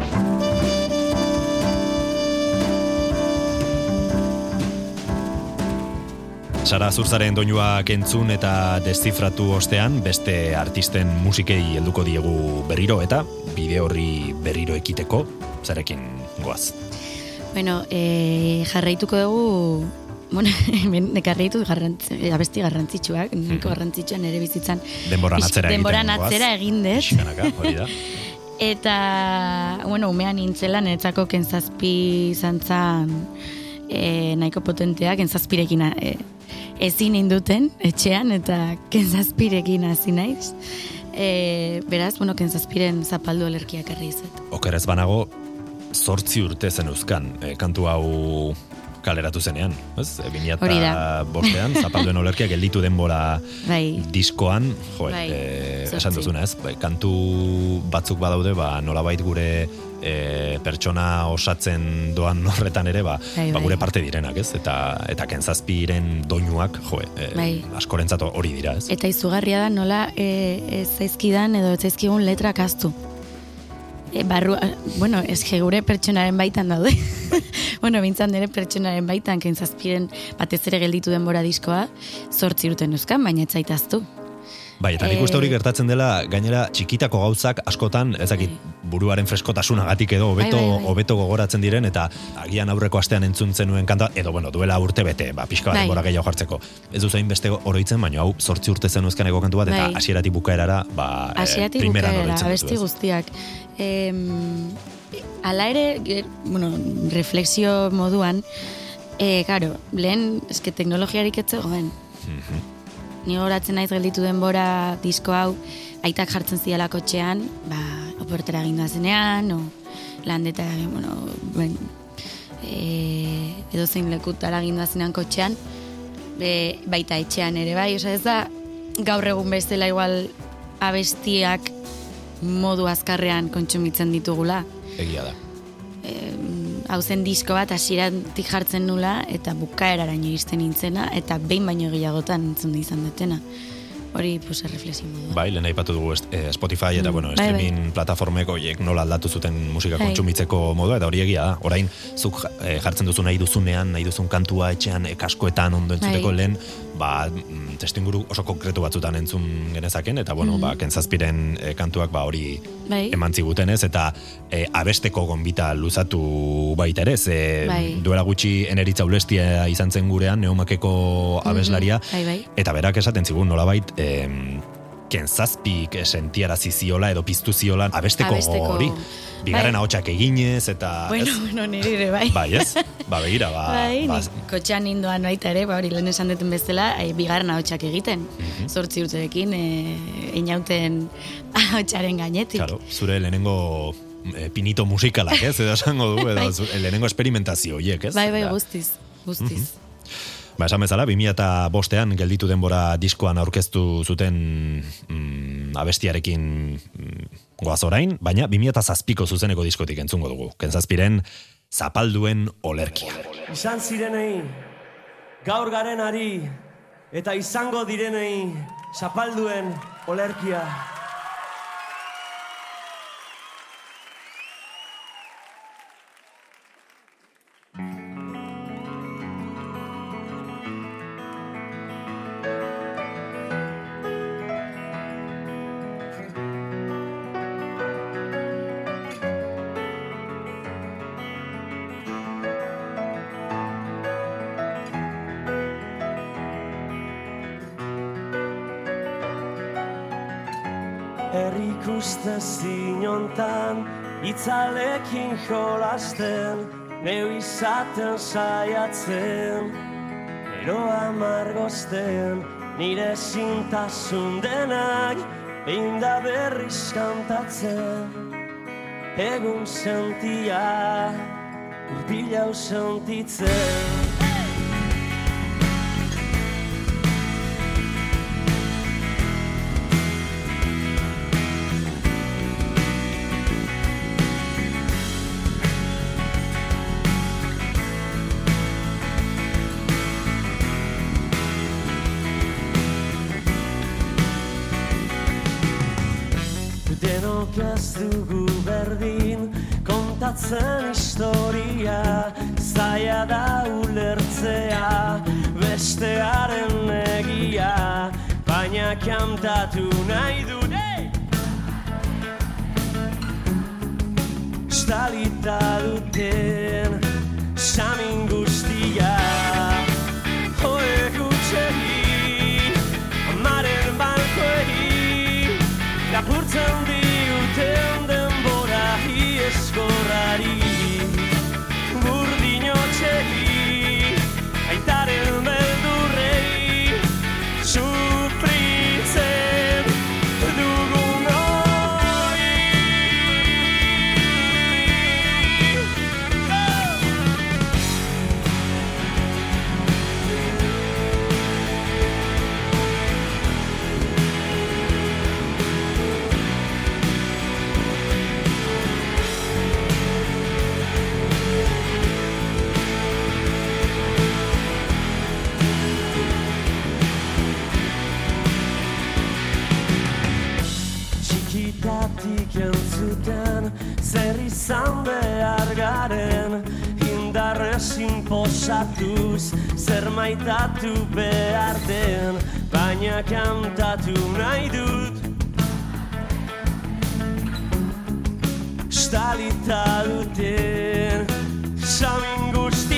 Sara Zurzaren doinuak entzun eta deszifratu ostean beste artisten musikei helduko diegu berriro eta bide horri berriro ekiteko zarekin goaz. Bueno, e, jarraituko dugu Bueno, [laughs] hemen nekarreitu garrantzi, abesti garrantzitsuak, nahiko garrantzitsuan ere bizitzan. Denboran atzera egiten Denboran atzera egin. Pixkanaka, hori da. [laughs] Eta, bueno, umean nintzela, niretzako kentzazpi izan zan e, nahiko potenteak, kentzazpirekin e, ezin induten etxean, eta kentzazpirekin hasi naiz. E, beraz, bueno, kentzazpiren zapaldu alerkiak arri izet. Okerez banago, zortzi urte zen euskan, e, kantu hau kaleratu zenean, ez? E, da. bostean, zapalduen olerkia gelditu denbora Bai. diskoan, jo, Bai, e, esan duzuna, ez? Bai, kantu batzuk badaude, ba, nolabait gure e, pertsona osatzen doan [laughs] horretan ere, ba, Bai, ba bai. gure parte direnak, ez? Eta, eta kentzazpiren doinuak, jo, e, Bai. askorentzat hori dira, ez? Eta izugarria da nola e, ez zaizkidan edo ez zaizkigun letrak aztu. E, barru, bueno, ez gure pertsonaren baitan daude. [laughs] bueno, bintzan nire pertsonaren baitan, kentzazpiren batez ere gelditu denbora diskoa, zortzi urten euskan, baina ez zaitaztu. Bai, eta nik Eh, uste hori gertatzen dela, gainera txikitako gauzak askotan, ezakit, buruaren freskotasunagatik edo hobeto Bai, bai, bai. hobeto gogoratzen diren eta agian aurreko astean entzun zenuen kanta edo bueno, duela urte bete, ba pixka bat Bai. denbora gehiago jartzeko. Ez duzu beste oroitzen, baina hau 8 urte zenuzkaneko kantu bat eta Bai. hasieratik bukaerara, ba eh, Hasiatik primeran bukaera, oroitzen duzu, abesti ez? guztiak. Em, ala ere, bueno, reflexio moduan, e, karo, lehen, eske teknologiarik ez zegoen. Mhm. Ni horatzen naiz gelditu denbora disko hau, aitak jartzen ziala kotxean, ba, oportera ginda zenean, o landetara, bueno, ben, e, edo zein lekutara ginda zenean kotxean, be, baita etxean ere bai, oza ez da gaur egun bezala igual abestiak modu azkarrean kontsumitzen ditugula. Egia da. Hau zen disko bat hasieratik jartzen nula eta bukaeraraino iristen nintzena eta behin baino gehiagotan entzun izan detena. Hori, pues, reflexio modu. Bai, lehen aipatu dugu eh, Spotify eta Mm, bueno, bai, bai. streaming plataformek horiek nola aldatu zuten musika Bai. kontsumitzeko modua eta hori egia da. Orain zuk eh, jartzen duzu nahi duzunean, nahi duzun kantua etxean eh, kaskoetan ondo entzuteko Bai. lehen, ba mm, testuinguru oso konkretu batzutan entzun genezaken eta bueno, ba kentzazpiren eh, kantuak ba hori. Bai. eman zigutenez eta eh, abesteko gonbita luzatu baita ere, ze Bai. duela gutxi eneritza ulestia izan zen gurean neumakeko abeslaria Bai, bai. Eta berak esaten zigun nolabait, em, kentzazpik sentiarazi ziola edo piztu ziola abesteko, Abesteko. hori. Bigarren Bai. ahotsak eginez eta... Bueno, ez? bueno, nire ere, bai. Bai, ez? Ba, begira, ba... Bai, ba, kotxean nindoan baita ere, ba, hori lehen esan duten bezala, e, bigarren ahotsak egiten. Mhm. Zortzi urterekin, e, inauten ahotsaren gainetik. Claro, zure lehenengo eh, pinito musikalak, ez? Edo esango du, [laughs] edo Bai. zure lehenengo esperimentazio horiek, ez? Bai, bai, guztiz, guztiz. Ba, esan bezala, 2000 eta bostean gelditu denbora diskoan aurkeztu zuten mm, abestiarekin mm, goaz orain, baina 2000 eta zazpiko zuzeneko diskotik entzungo dugu. Kentzazpiren zapalduen olerkia. Izan zirenei, gaur garenari, eta izango direnei, zapalduen olerkia. Itzalekin jolasten, neu izaten saiatzen, ero amargozten, nire zintasun denak, behin da berriz kantatzen. Egun sentia, urbilau sentitzen. Ez dugu berdin kontatzen historia Zaila da ulertzea bestearen egia Baina kantatu nahi dut hey! Estalita duten samin guztia Hoe gutxegi amaren balkoegi Lapurtzen izan behar garen Indarrez inposatuz zer maitatu behar den Baina kantatu nahi dut. Estalita duten Samin guztiak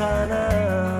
Esan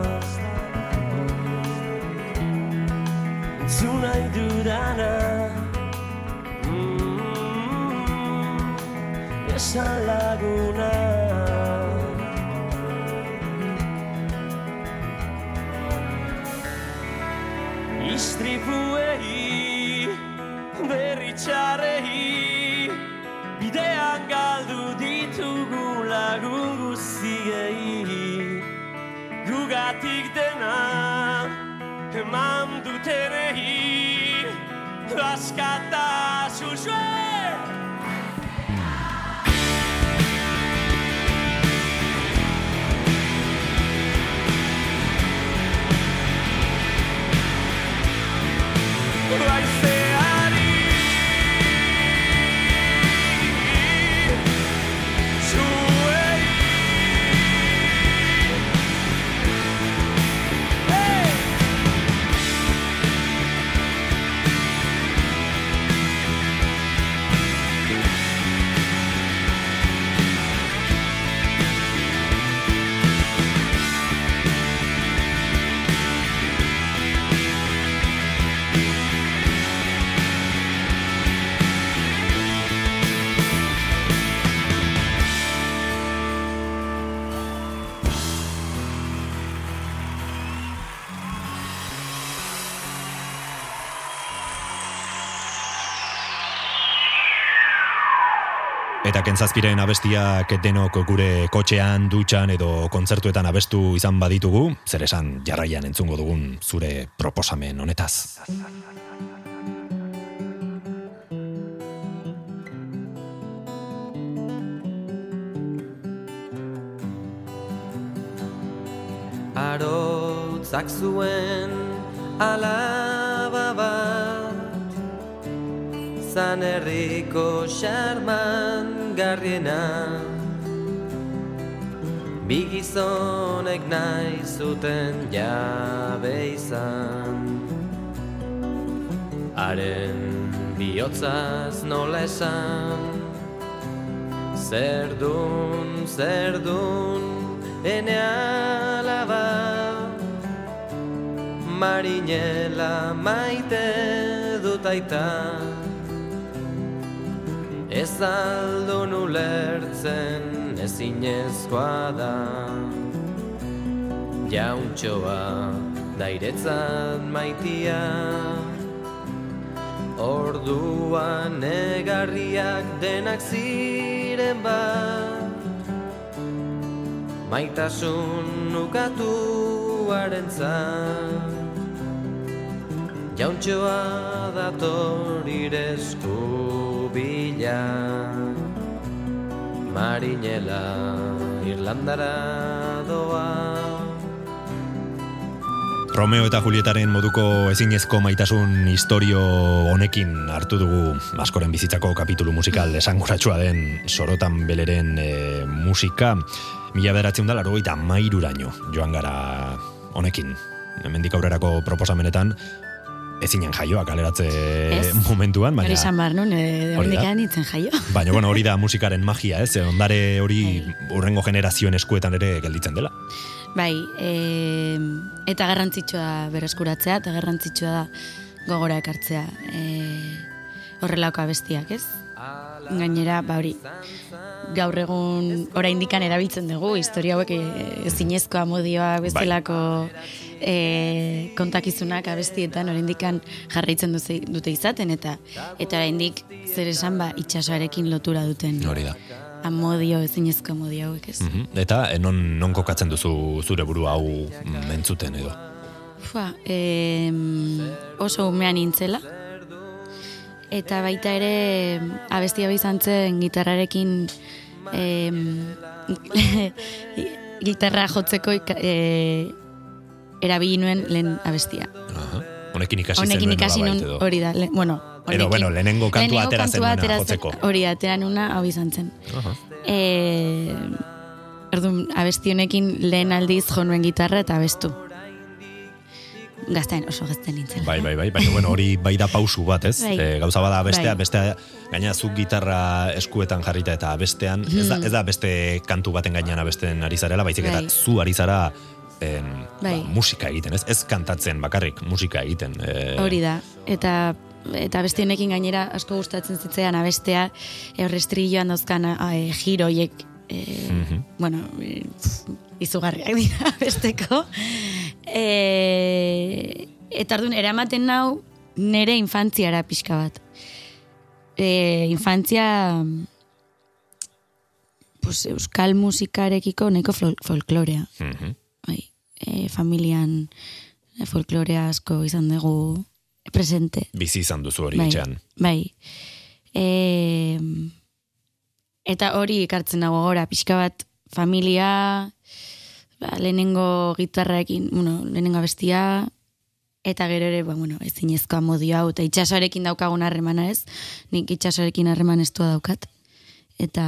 kentzazpiren abestiak denok gure kotxean, dutxan edo kontzertuetan abestu izan baditugu, zer esan jarraian entzungo dugun zure proposamen honetaz. Arotzak zuen alaba bat Zan herriko xarman garriena Bi gizonek nahi zuten jabe izan. Haren bihotzaz nola esan? Zer dun, zer dun, ene alaba. Marinela maite dut aita Ez aldun ulertzen ezinezkoa da. Jauntxoa dairetzat maitia. Orduan negarriak denak ziren bat. Maitasun ukatuaren Jauntxoa dator iresku bila Marinela Irlandara doa. Romeo eta Julietaren moduko ezinezko maitasun historio honekin hartu dugu askoren bizitzako kapitulu musikal esanguratsua den sorotan beleren e, musika. Mila beratzen da laro mairuraino joan gara honekin. Hemendik aurrerako proposamenetan ezinen jaioak kaleratze Ez. momentuan, Hori baina... esan behar nun, e, Hori nintzen jaio. [laughs] Baina, bueno, hori da musikaren magia, ez? Ondare hori urrengo generazioen eskuetan ere gelditzen dela. Bai, e, eta garrantzitsua da bereskuratzea, eta garrantzitsua da gogora ekartzea e, horrelako abestiak, ez? Gainera, ba hori, gaur egun oraindikan erabiltzen dugu, historia hauek e, zinezko amodioa bezalako e, kontakizunak abestietan oraindikan jarraitzen duze, dute izaten, eta eta oraindik zer esan ba itxasoarekin lotura duten Hori da. amodio, ezinezko amodio hauek, ez? Mhm. Eta eh, non, non kokatzen duzu zure buru hau mm, entzuten edo. Fua, em, oso umean nintzela. Eta baita ere abestia izan zen gitarrarekin em, [laughs] gitarra jotzeko e, erabili nuen lehen abestia. Aha. Honekin ikasi Honekin ikasi nun edo. hori da, le, bueno, Edo, honekin- bueno, lehenengo kantua atera zen- jotzeko. Hori da, atera nuna hau izan zen. Aha. E, Orduan, abesti honekin lehen aldiz jo nuen gitarra eta abestu. Gazten, oso gazten nintzen. Bai, bai, bai, baina bueno, hori bai da pausu bat, ez? Bai. E, gauza bada bestea, Bai. bestea, gaina zuk gitarra eskuetan jarrita eta bestean, ez, da, ez da beste kantu baten gainean abesten ari zarela, baizik eta Bai. zu ari zara em, Bai. ba, musika egiten, ez? Ez kantatzen bakarrik, musika egiten. E, Hori da. Eta eta beste honekin gainera asko gustatzen zitzaidan abestea e, horrestrilloan dauzkan e, giroiek e, Mhm. bueno, e, pf, izugarriak dira [laughs] besteko. E, eta orduan eramaten nau nere infantziara pixka bat. E, infantzia pues, euskal musikarekiko nahiko fol folklorea Mhm. bai, e, familian folklorea asko izan dugu presente. Bizi izan duzu hori bai, etxean. bai. E, eta hori ikartzen dago gora, pixka bat familia, ba, lehenengo gitarraekin, bueno, lehenengo abestia, eta gero ere, ba, bueno, ezinezko amodio hau, eta itxasoarekin daukagun harremana ez, nik itxasoarekin harreman estua daukat. Eta,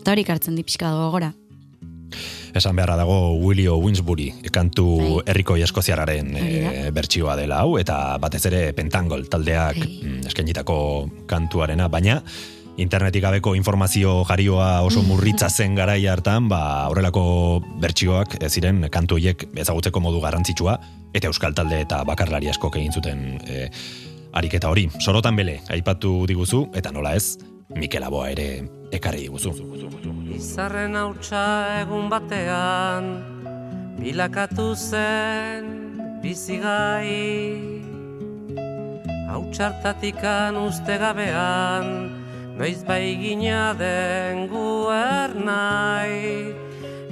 eta hori ikartzen di pixka dago gora. Esan beharra dago Willio Winsbury, kantu Bai. herriko eskoziararen e, bertsioa dela hau, eta batez ere Pentangol taldeak Bai. mm, eskainitako kantuarena, baina internetik gabeko informazio jarioa oso murritza zen garai hartan, ba, horrelako bertsioak ziren kantu horiek ezagutzeko modu garrantzitsua, eta euskal talde eta bakarlari askok egin zuten e, ariketa hori. Sorotan bele, aipatu diguzu, eta nola ez, Mikel Aboa ere ekarri diguzu. Izarren hautsa egun batean Bilakatu zen bizigai Hautsartatikan uste gabean Noiz bai gina den guer nahi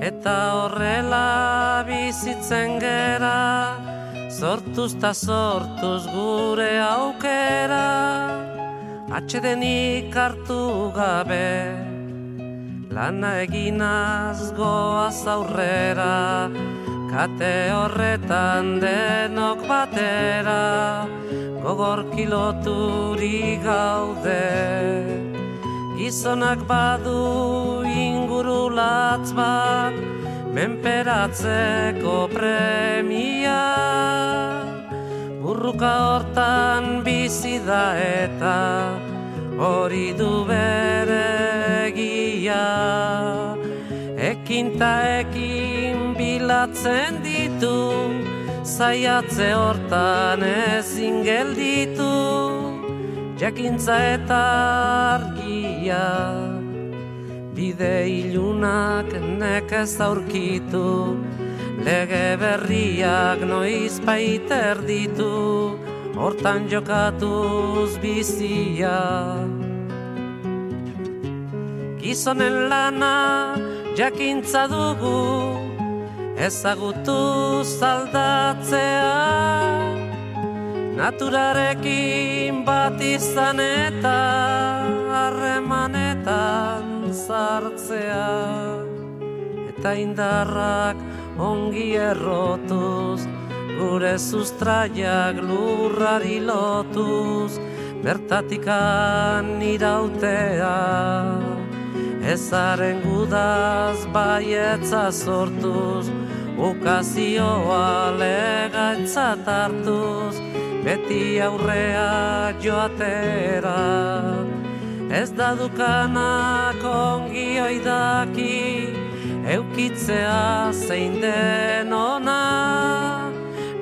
Eta horrela bizitzen gera Sortuz ta sortuz gure aukera Atxedenik hartu gabe Lana eginaz goaz aurrera Kate horretan denok batera Gogor kiloturi gaude Gizonak badu inguru latz bat Menperatzeko premia. Burruka hortan bizi da eta hori du bere egia. Ekin ta ekin bilatzen ditu Zaiatze hortan ezin gelditu Jakintza eta argia Bide ilunak nekez aurkitu. Lege berriak noiz baiter ditu Hortan jokatuz bizia. Gizonen lana jakintza dugu Ezagutu zaldatzea Naturarekin bat izan eta harremanetan sartzea. Eta indarrak ongi errotuz Gure sustraiak lurrari lotuz Bertatikan irautea. Ezaren gudaz baietza sortuz Ukazioa legatzat hartuz beti aurrea joatera. Ez da dukanak ongi oidaki, eukitzea zein den ona.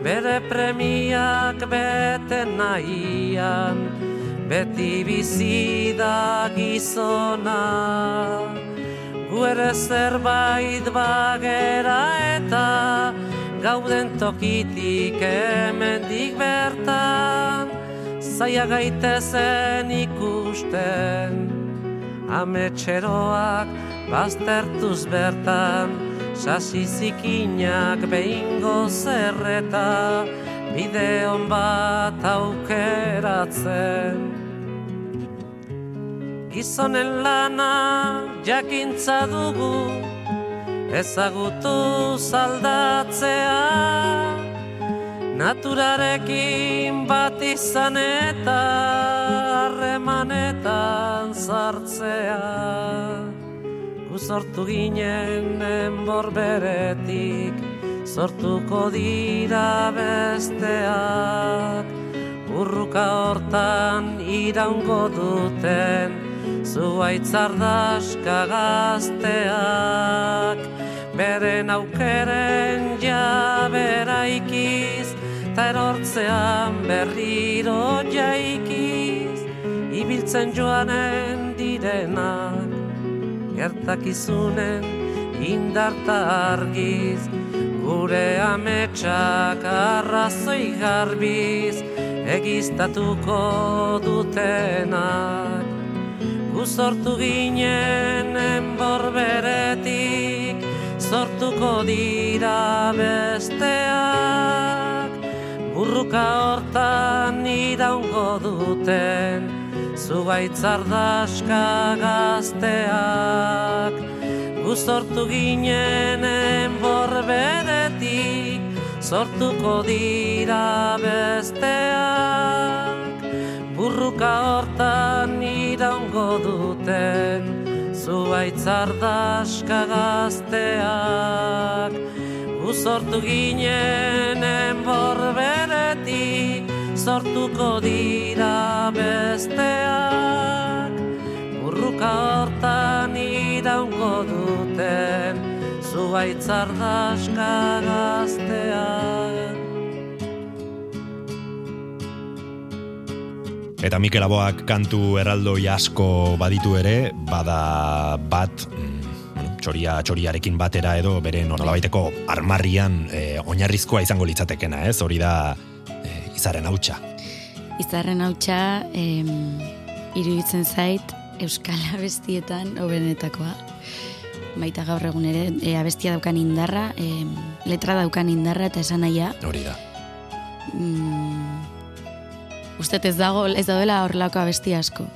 Bere premiak bete nahian, beti bizi da gizona. Gu ere zerbait bagera eta gauden tokitik hemendik bertan zaia gaitezen ikusten ametxeroak baztertuz bertan sasi zikinak behingo zerreta bideon bat aukeratzen. Gizonen lana jakintza dugu ezagutu zaldatzea naturarekin bat izan eta harremanetan sartzea. Sortu ginen enbor beretik sortuko dira besteak. Urruka hortan iraungo duten zuaitzardaska gazteak beren aukeren jabera ikiz ta erortzean berriro jaikiz. Ibiltzen joanen direnak gertakizunen indarta argiz. Gure ametsak arrazoi garbiz egiztatuko dutenak Gu sortu ginen enborberetik, sortuko dira besteak. Burruka hortan iraungo duten, zugaitzardaska gazteak. Gu sortu ginen enborberetik, sortuko dira besteak burruka hortan iraungo duten zuaitzardaska gazteak. Gu sortu ginen enborberetik sortuko dira besteak. Burruka hortan iraungo duten zuaitzardaska gazteak Eta Mikel Aboak kantu erraldoi asko baditu ere, bada bat, mm, txoria txoriarekin batera edo bere nolabaiteko armarrian e, oinarrizkoa izango litzatekena, ez? Hori da e, izaren hautsa. Izarren hautsa em, iruditzen zait Euskal Abestietan hobenetakoa. Baita gaur egun ere, e, abestia daukan indarra, em, letra daukan indarra eta esan nahia. Hori da. Mm, Ustet ez dago, ez daudela horrelako abesti asko.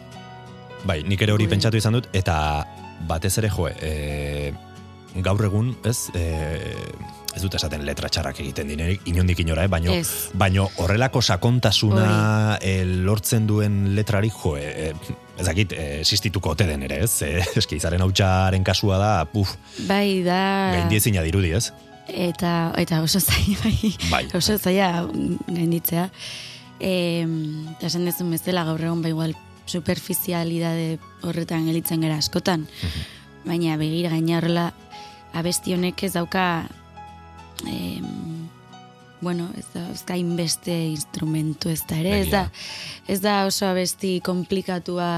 Bai, nik ere hori Bai. pentsatu izan dut, eta batez ere jo, e, gaur egun, ez, e, ez dut esaten letra txarrak egiten dinerik, inondik inora, eh? baino, Ez. baino horrelako sakontasuna e, lortzen duen letrarik, jo, e, e, ezakit, e, existituko ote den ere, ez? E, [laughs] eski, izaren hautsaren kasua da, puf, Bai, da... gaindiezina dirudi, ez? Eta, eta oso zaila, bai, Bai. oso zaila gainditzea. E, esan dezun bezala gaur egun bai igual superficialidade horretan gelitzen gara askotan. Baina begira gaina horrela abesti honek ez dauka em, bueno, ez da, ez da inbeste instrumentu ez da ere, ez da, ez da oso abesti komplikatua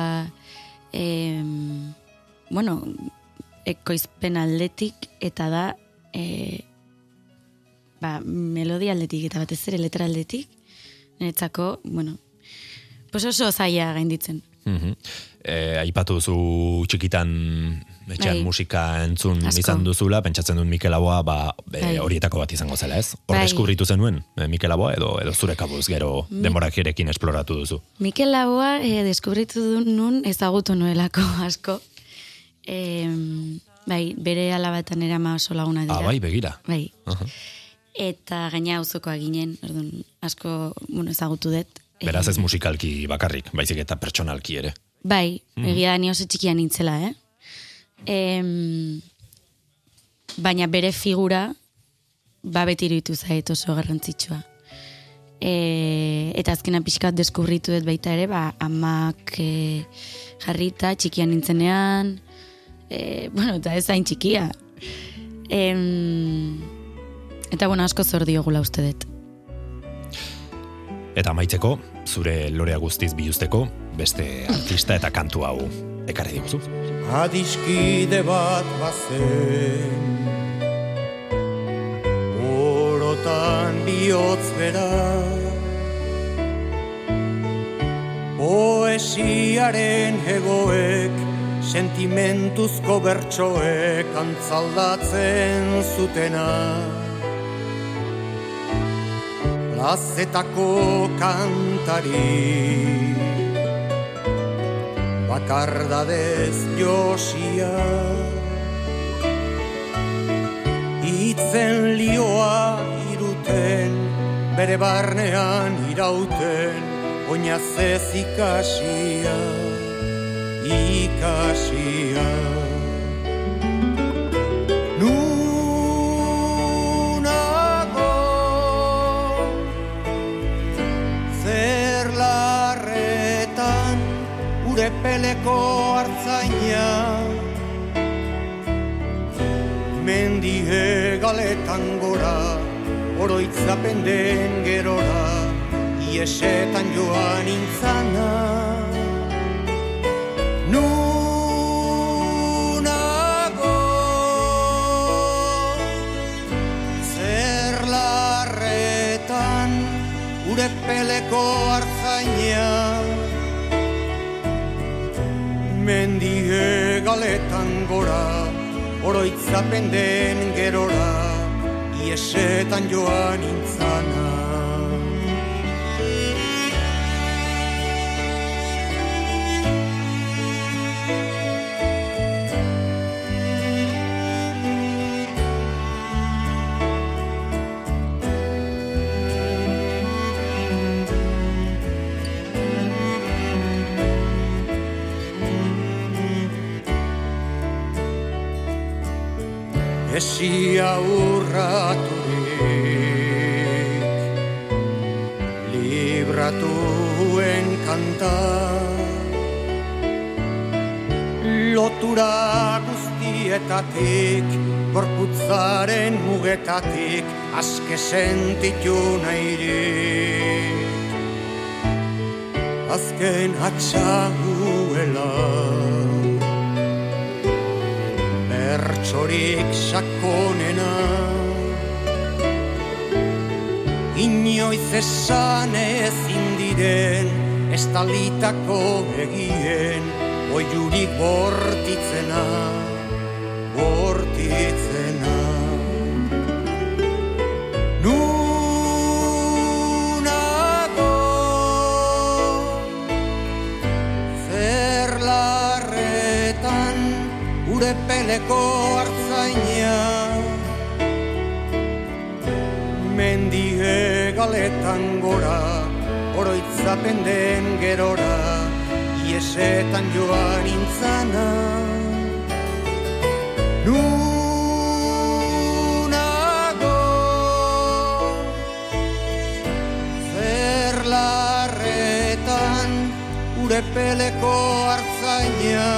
em, bueno, ekoizpen aldetik eta da e, ba, melodia aldetik eta batez ere letra aldetik niretzako, bueno, pues oso zaila gainditzen. E, aipatu duzu txikitan etxean Bai. musika entzun Asko. izan duzula, pentsatzen dut Mikel Aboa ba, e, horietako bat izango zela, ez? Hor Bai. deskubritu zenuen e, Mikel Aboa edo edo zure kabuz gero demorakirekin esploratu duzu. Mikel Laboa eh, deskubritu du nun ezagutu nuelako [laughs] asko. E, bai, bere alabatan erama oso laguna dira. Ah, bai, begira. Bai. Aha. Eta gaina auzokoa ginen, orduan, asko bueno, ezagutu dut. Beraz ez musikalki bakarrik, baizik eta pertsonalki ere. Bai, egia da ni oso txikian nintzela, eh? Em, baina bere figura ba beti iruditu zait oso garrantzitsua. E, eta azkena pixkat deskubritu dut baita ere, ba, amak e, jarrita, txikian nintzenean, e, [laughs] bueno, eta ez hain txikia. Em, eta bueno, asko zor diogula uste dut. Eta amaitzeko, zure lorea guztiz biluzteko, beste artista eta kantu hau ekarri diguzu. Adiskide bat bazen Orotan bihotz bera Poesiaren hegoek Sentimentuzko bertsoek Antzaldatzen zutena Plazetako kantari bakardadez josia Itzen lioa iruten, bere barnean irauten, oinazez ikasia, ikasia. Ure peleko hartzaina. Mendie galetan gora oroitzapen den gerora iesetan joan intzana Nunago zer larretan ure peleko hartzaina Mendie galetan gora, oroitzapen den gerora, iesetan joan urraturik Libratuen kanta Lotura guztietatik Gorputzaren mugetatik Aske sentitu nahirik. Azken atxaguela bertsorik sakonena. Inoiz esan ezin diren estalitako egien Oiurik bortitzena, Iesetan joan intzana Nunago zer larretan ure peleko hartzaina.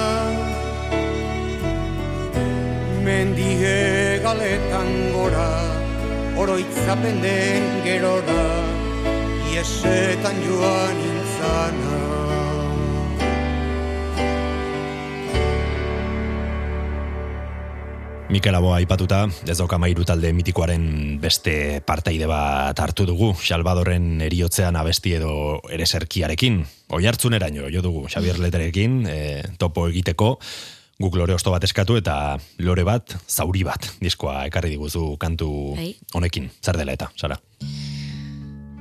Mendie galetan gora, oroitzapen den gerora, iesetan joan intzana. Mikel Aboa aipatuta, ez doka mairu talde mitikoaren beste partaide bat hartu dugu, Salvadorren eriotzean abesti edo ereserkiarekin. Oi hartzuneraino, jo dugu, Xavier Leterekin, e, topo egiteko, guk lore osto bat eskatu eta lore bat, zauri bat, diskoa ekarri diguzu kantu Bai. honekin. Zer dela eta, Sara?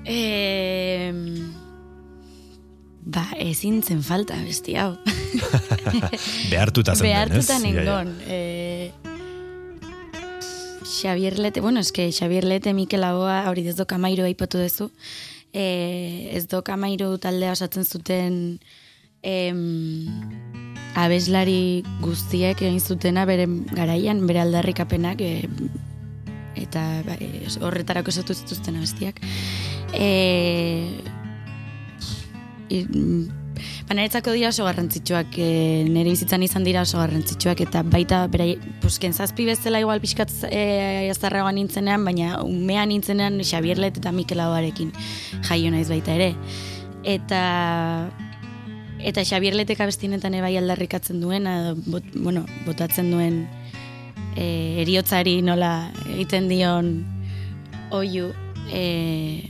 E, ba, ezin zen falta besti hau. [laughs] Behartuta zen Behartuta den, ez? E, Xavier Lete, bueno, eske Xavier Lete, Mikel Aboa, hori ez doka mairo aipatu duzu. E, ez doka mairo taldea osatzen zuten em, abeslari guztiek egin zutena bere garaian, bere aldarrikapenak e, eta ba, e, horretarako esatu zituzten abestiak. E, mm, ba, niretzako dira oso garrantzitsuak, e, nire bizitzan izan dira oso garrantzitsuak, eta baita, bera, pusken zazpi bezala igual pixkat e, azarragoa nintzenean, baina umean nintzenean Xabierlet eta Mikel Adoarekin jaio naiz baita ere. Eta eta Xabierletek abestinetan ebai aldarrikatzen duen, bot, bueno, botatzen duen e, eriotzari nola egiten dion oiu e,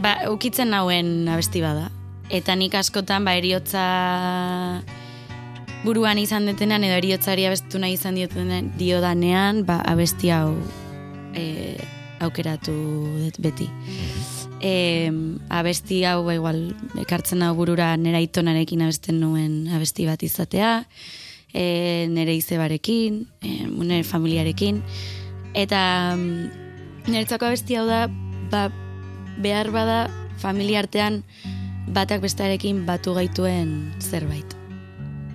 ba, ukitzen nauen abesti bada. Eta nik askotan, ba, eriotza buruan izan detenan, edo eriotzari abestu nahi izan diotenean, diodanean, ba, abesti hau e, aukeratu dut beti. E, abesti hau, ba, igual, ekartzen hau burura nera itonarekin abesten nuen abesti bat izatea, e, nere izebarekin, e, nere familiarekin, eta niretzako abesti hau da, ba, behar bada familia artean batak bestearekin batu gaituen zerbait.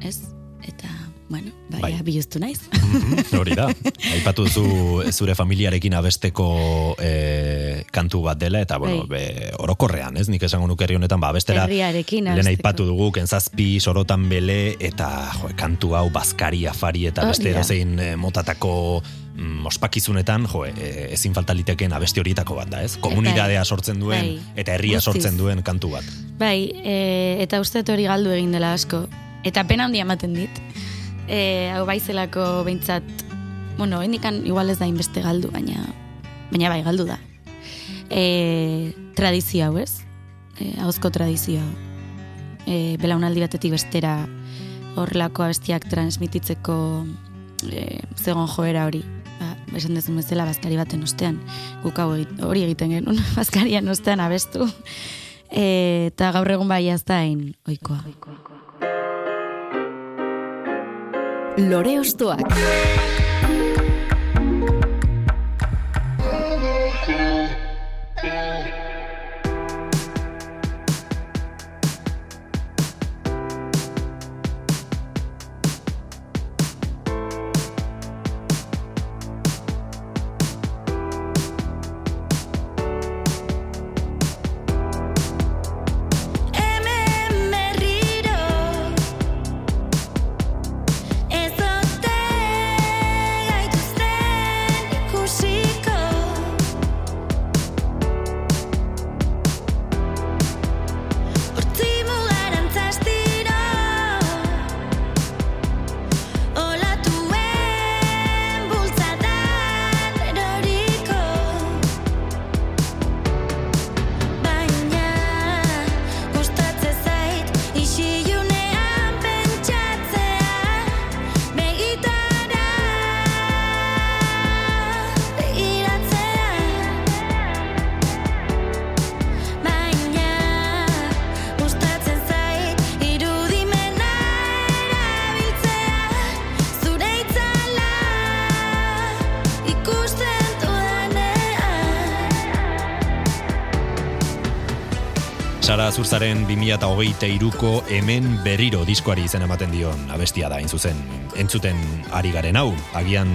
Ez? Eta, bueno, bai, Bai. biluztu naiz. Mhm, Hori da. [laughs] Aipatu zu zure familiarekin abesteko e, kantu bat dela eta bueno, Bai. be, orokorrean, ez? Nik esango nuke honetan ba abestera Herriarekin lehen aipatu dugu kentzazpi sorotan bele eta jo, kantu hau bazkari afari eta Hori beste da. edozein eh, motatako mm, ospakizunetan, jo, e, ezin falta liteken abesti horietako bat da, ez? Komunidadea sortzen duen bai, eta herria sortzen duen kantu bat. Bai, e, eta uste hori galdu egin dela asko. Eta pena handia ematen dit. E, hau baizelako behintzat, bueno, indikan igual ez da inbeste galdu, baina, baina bai, galdu da. E, tradizio hau, ez? E, hauzko tradizio hau. E, belaunaldi batetik bestera horrelako abestiak transmititzeko e, zegon joera hori. Esan dezun bezala bazkari baten ostean. Guk hau hori egiten genuen, [laughs] bazkarian ostean abestu. E, eta gaur egun bai hain oikoa. Lore Ostoak. Sara Zurzaren 2023ko hemen berriro diskoari izen ematen dion abestia da, hain zuzen. Entzuten ari garen hau, agian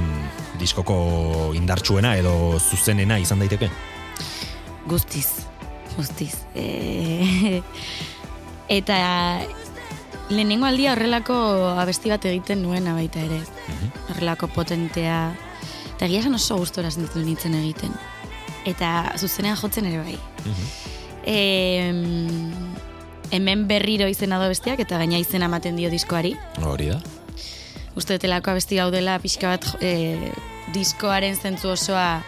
diskoko indartsuena edo zuzenena izan daiteke. Guztiz, guztiz. E, [laughs] eta lehenengo aldia horrelako abesti bat egiten nuena baita ere. Horrelako potentea. Eta egia esan oso gustora sentitu nintzen egiten. Eta zuzenean jotzen ere bai. E, hemen berriro izena do bestiak eta gaina izena ematen dio diskoari. Hori da. Uste dutelako abesti hau dela pixka bat e, diskoaren zentzu osoa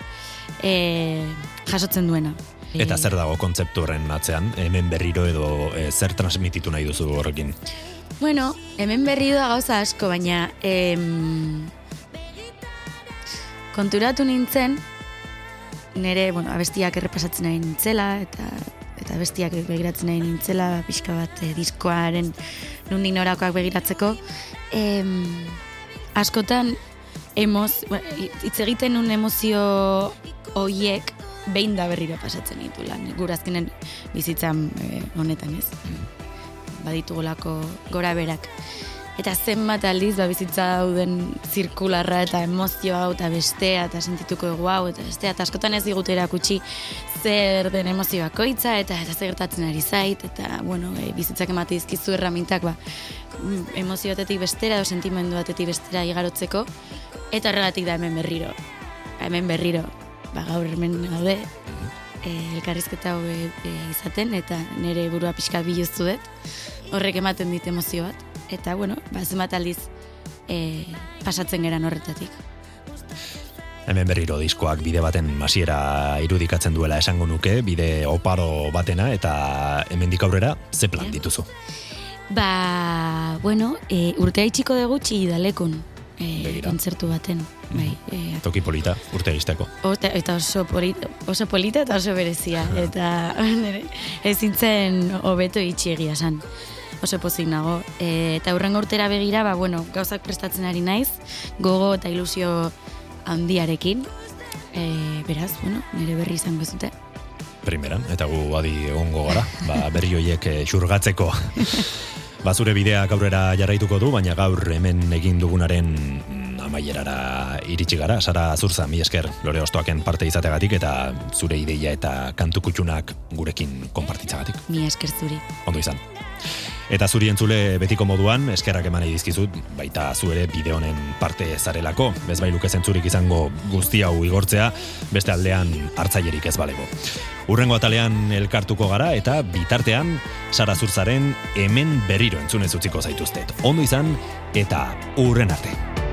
e, jasotzen duena. Eta zer dago kontzeptu horren atzean, hemen berriro edo e, zer transmititu nahi duzu horrekin. Bueno, hemen berri da gauza asko, baina em, konturatu nintzen, nire, bueno, abestiak errepasatzen nahi nintzela, eta eta abestiak begiratzen nahi nintzela, pixka bat eh, diskoaren nundik norakoak begiratzeko. Em, askotan, emoz, ba, hitz egiten nun emozio hoiek behin da berriro pasatzen ditula. Gure azkenen bizitzan eh, honetan ez. Baditugulako gora berak. Eta zenbat aldiz ba, bizitza dauden zirkularra eta emozio hau eta bestea eta sentituko dugu hau eta bestea eta askotan ez digute erakutsi zer den emozio bakoitza eta eta zer gertatzen ari zait eta bueno, e, bizitzak emate dizkizu erramintak ba, mm, emozio batetik bestera edo sentimendu batetik bestera igarotzeko eta horregatik da hemen berriro. Hemen berriro ba, gaur hemen gaude e, elkarrizketa hau e, izaten eta nire burua pixka biluztu dut. Horrek ematen dit emozio bat eta bueno, ba, zenbat aldiz e, pasatzen geran horretatik Hemen berriro diskoak bide baten masiera irudikatzen duela esango nuke, bide oparo batena, eta hemendik aurrera, ze plan dituzu? Ba, bueno, e, urtea itxiko dugu txigidalekun e, Begira. kontzertu baten. Bai, e, Toki polita, urte. Ota, eta oso polita, oso polita eta oso berezia. [laughs] Eta [laughs] nire, zen hobeto itxi egia san. Oso pozik nago. E, eta hurrengo urtera begira, ba, bueno, gauzak prestatzen ari naiz, gogo eta ilusio handiarekin. E, beraz, bueno, nire berri izango ez dute. primeran, eta gu adi egongo gara, ba, berri hoiek eh, xurgatzeko. [laughs] ba, zure bideak aurrera jarraituko du, baina gaur hemen egin dugunaren amaierara iritsi gara, Sara Zurza, mi esker, lore ostoaken parte izategatik, eta zure ideia eta kantu kutxunak gurekin konpartitzagatik. Mi esker zuri. Ondo izan. Eta zuri entzule betiko moduan, eskerrak eman dizkizut, baita zu ere bide honen parte zarelako, bez bai luke zentzurik izango guzti hau igortzea, beste aldean hartzailerik ez balego. Urrengo atalean elkartuko gara eta bitartean Sara Zurzaren hemen berriro entzunez utziko zaituztet. Ondo izan eta urren arte.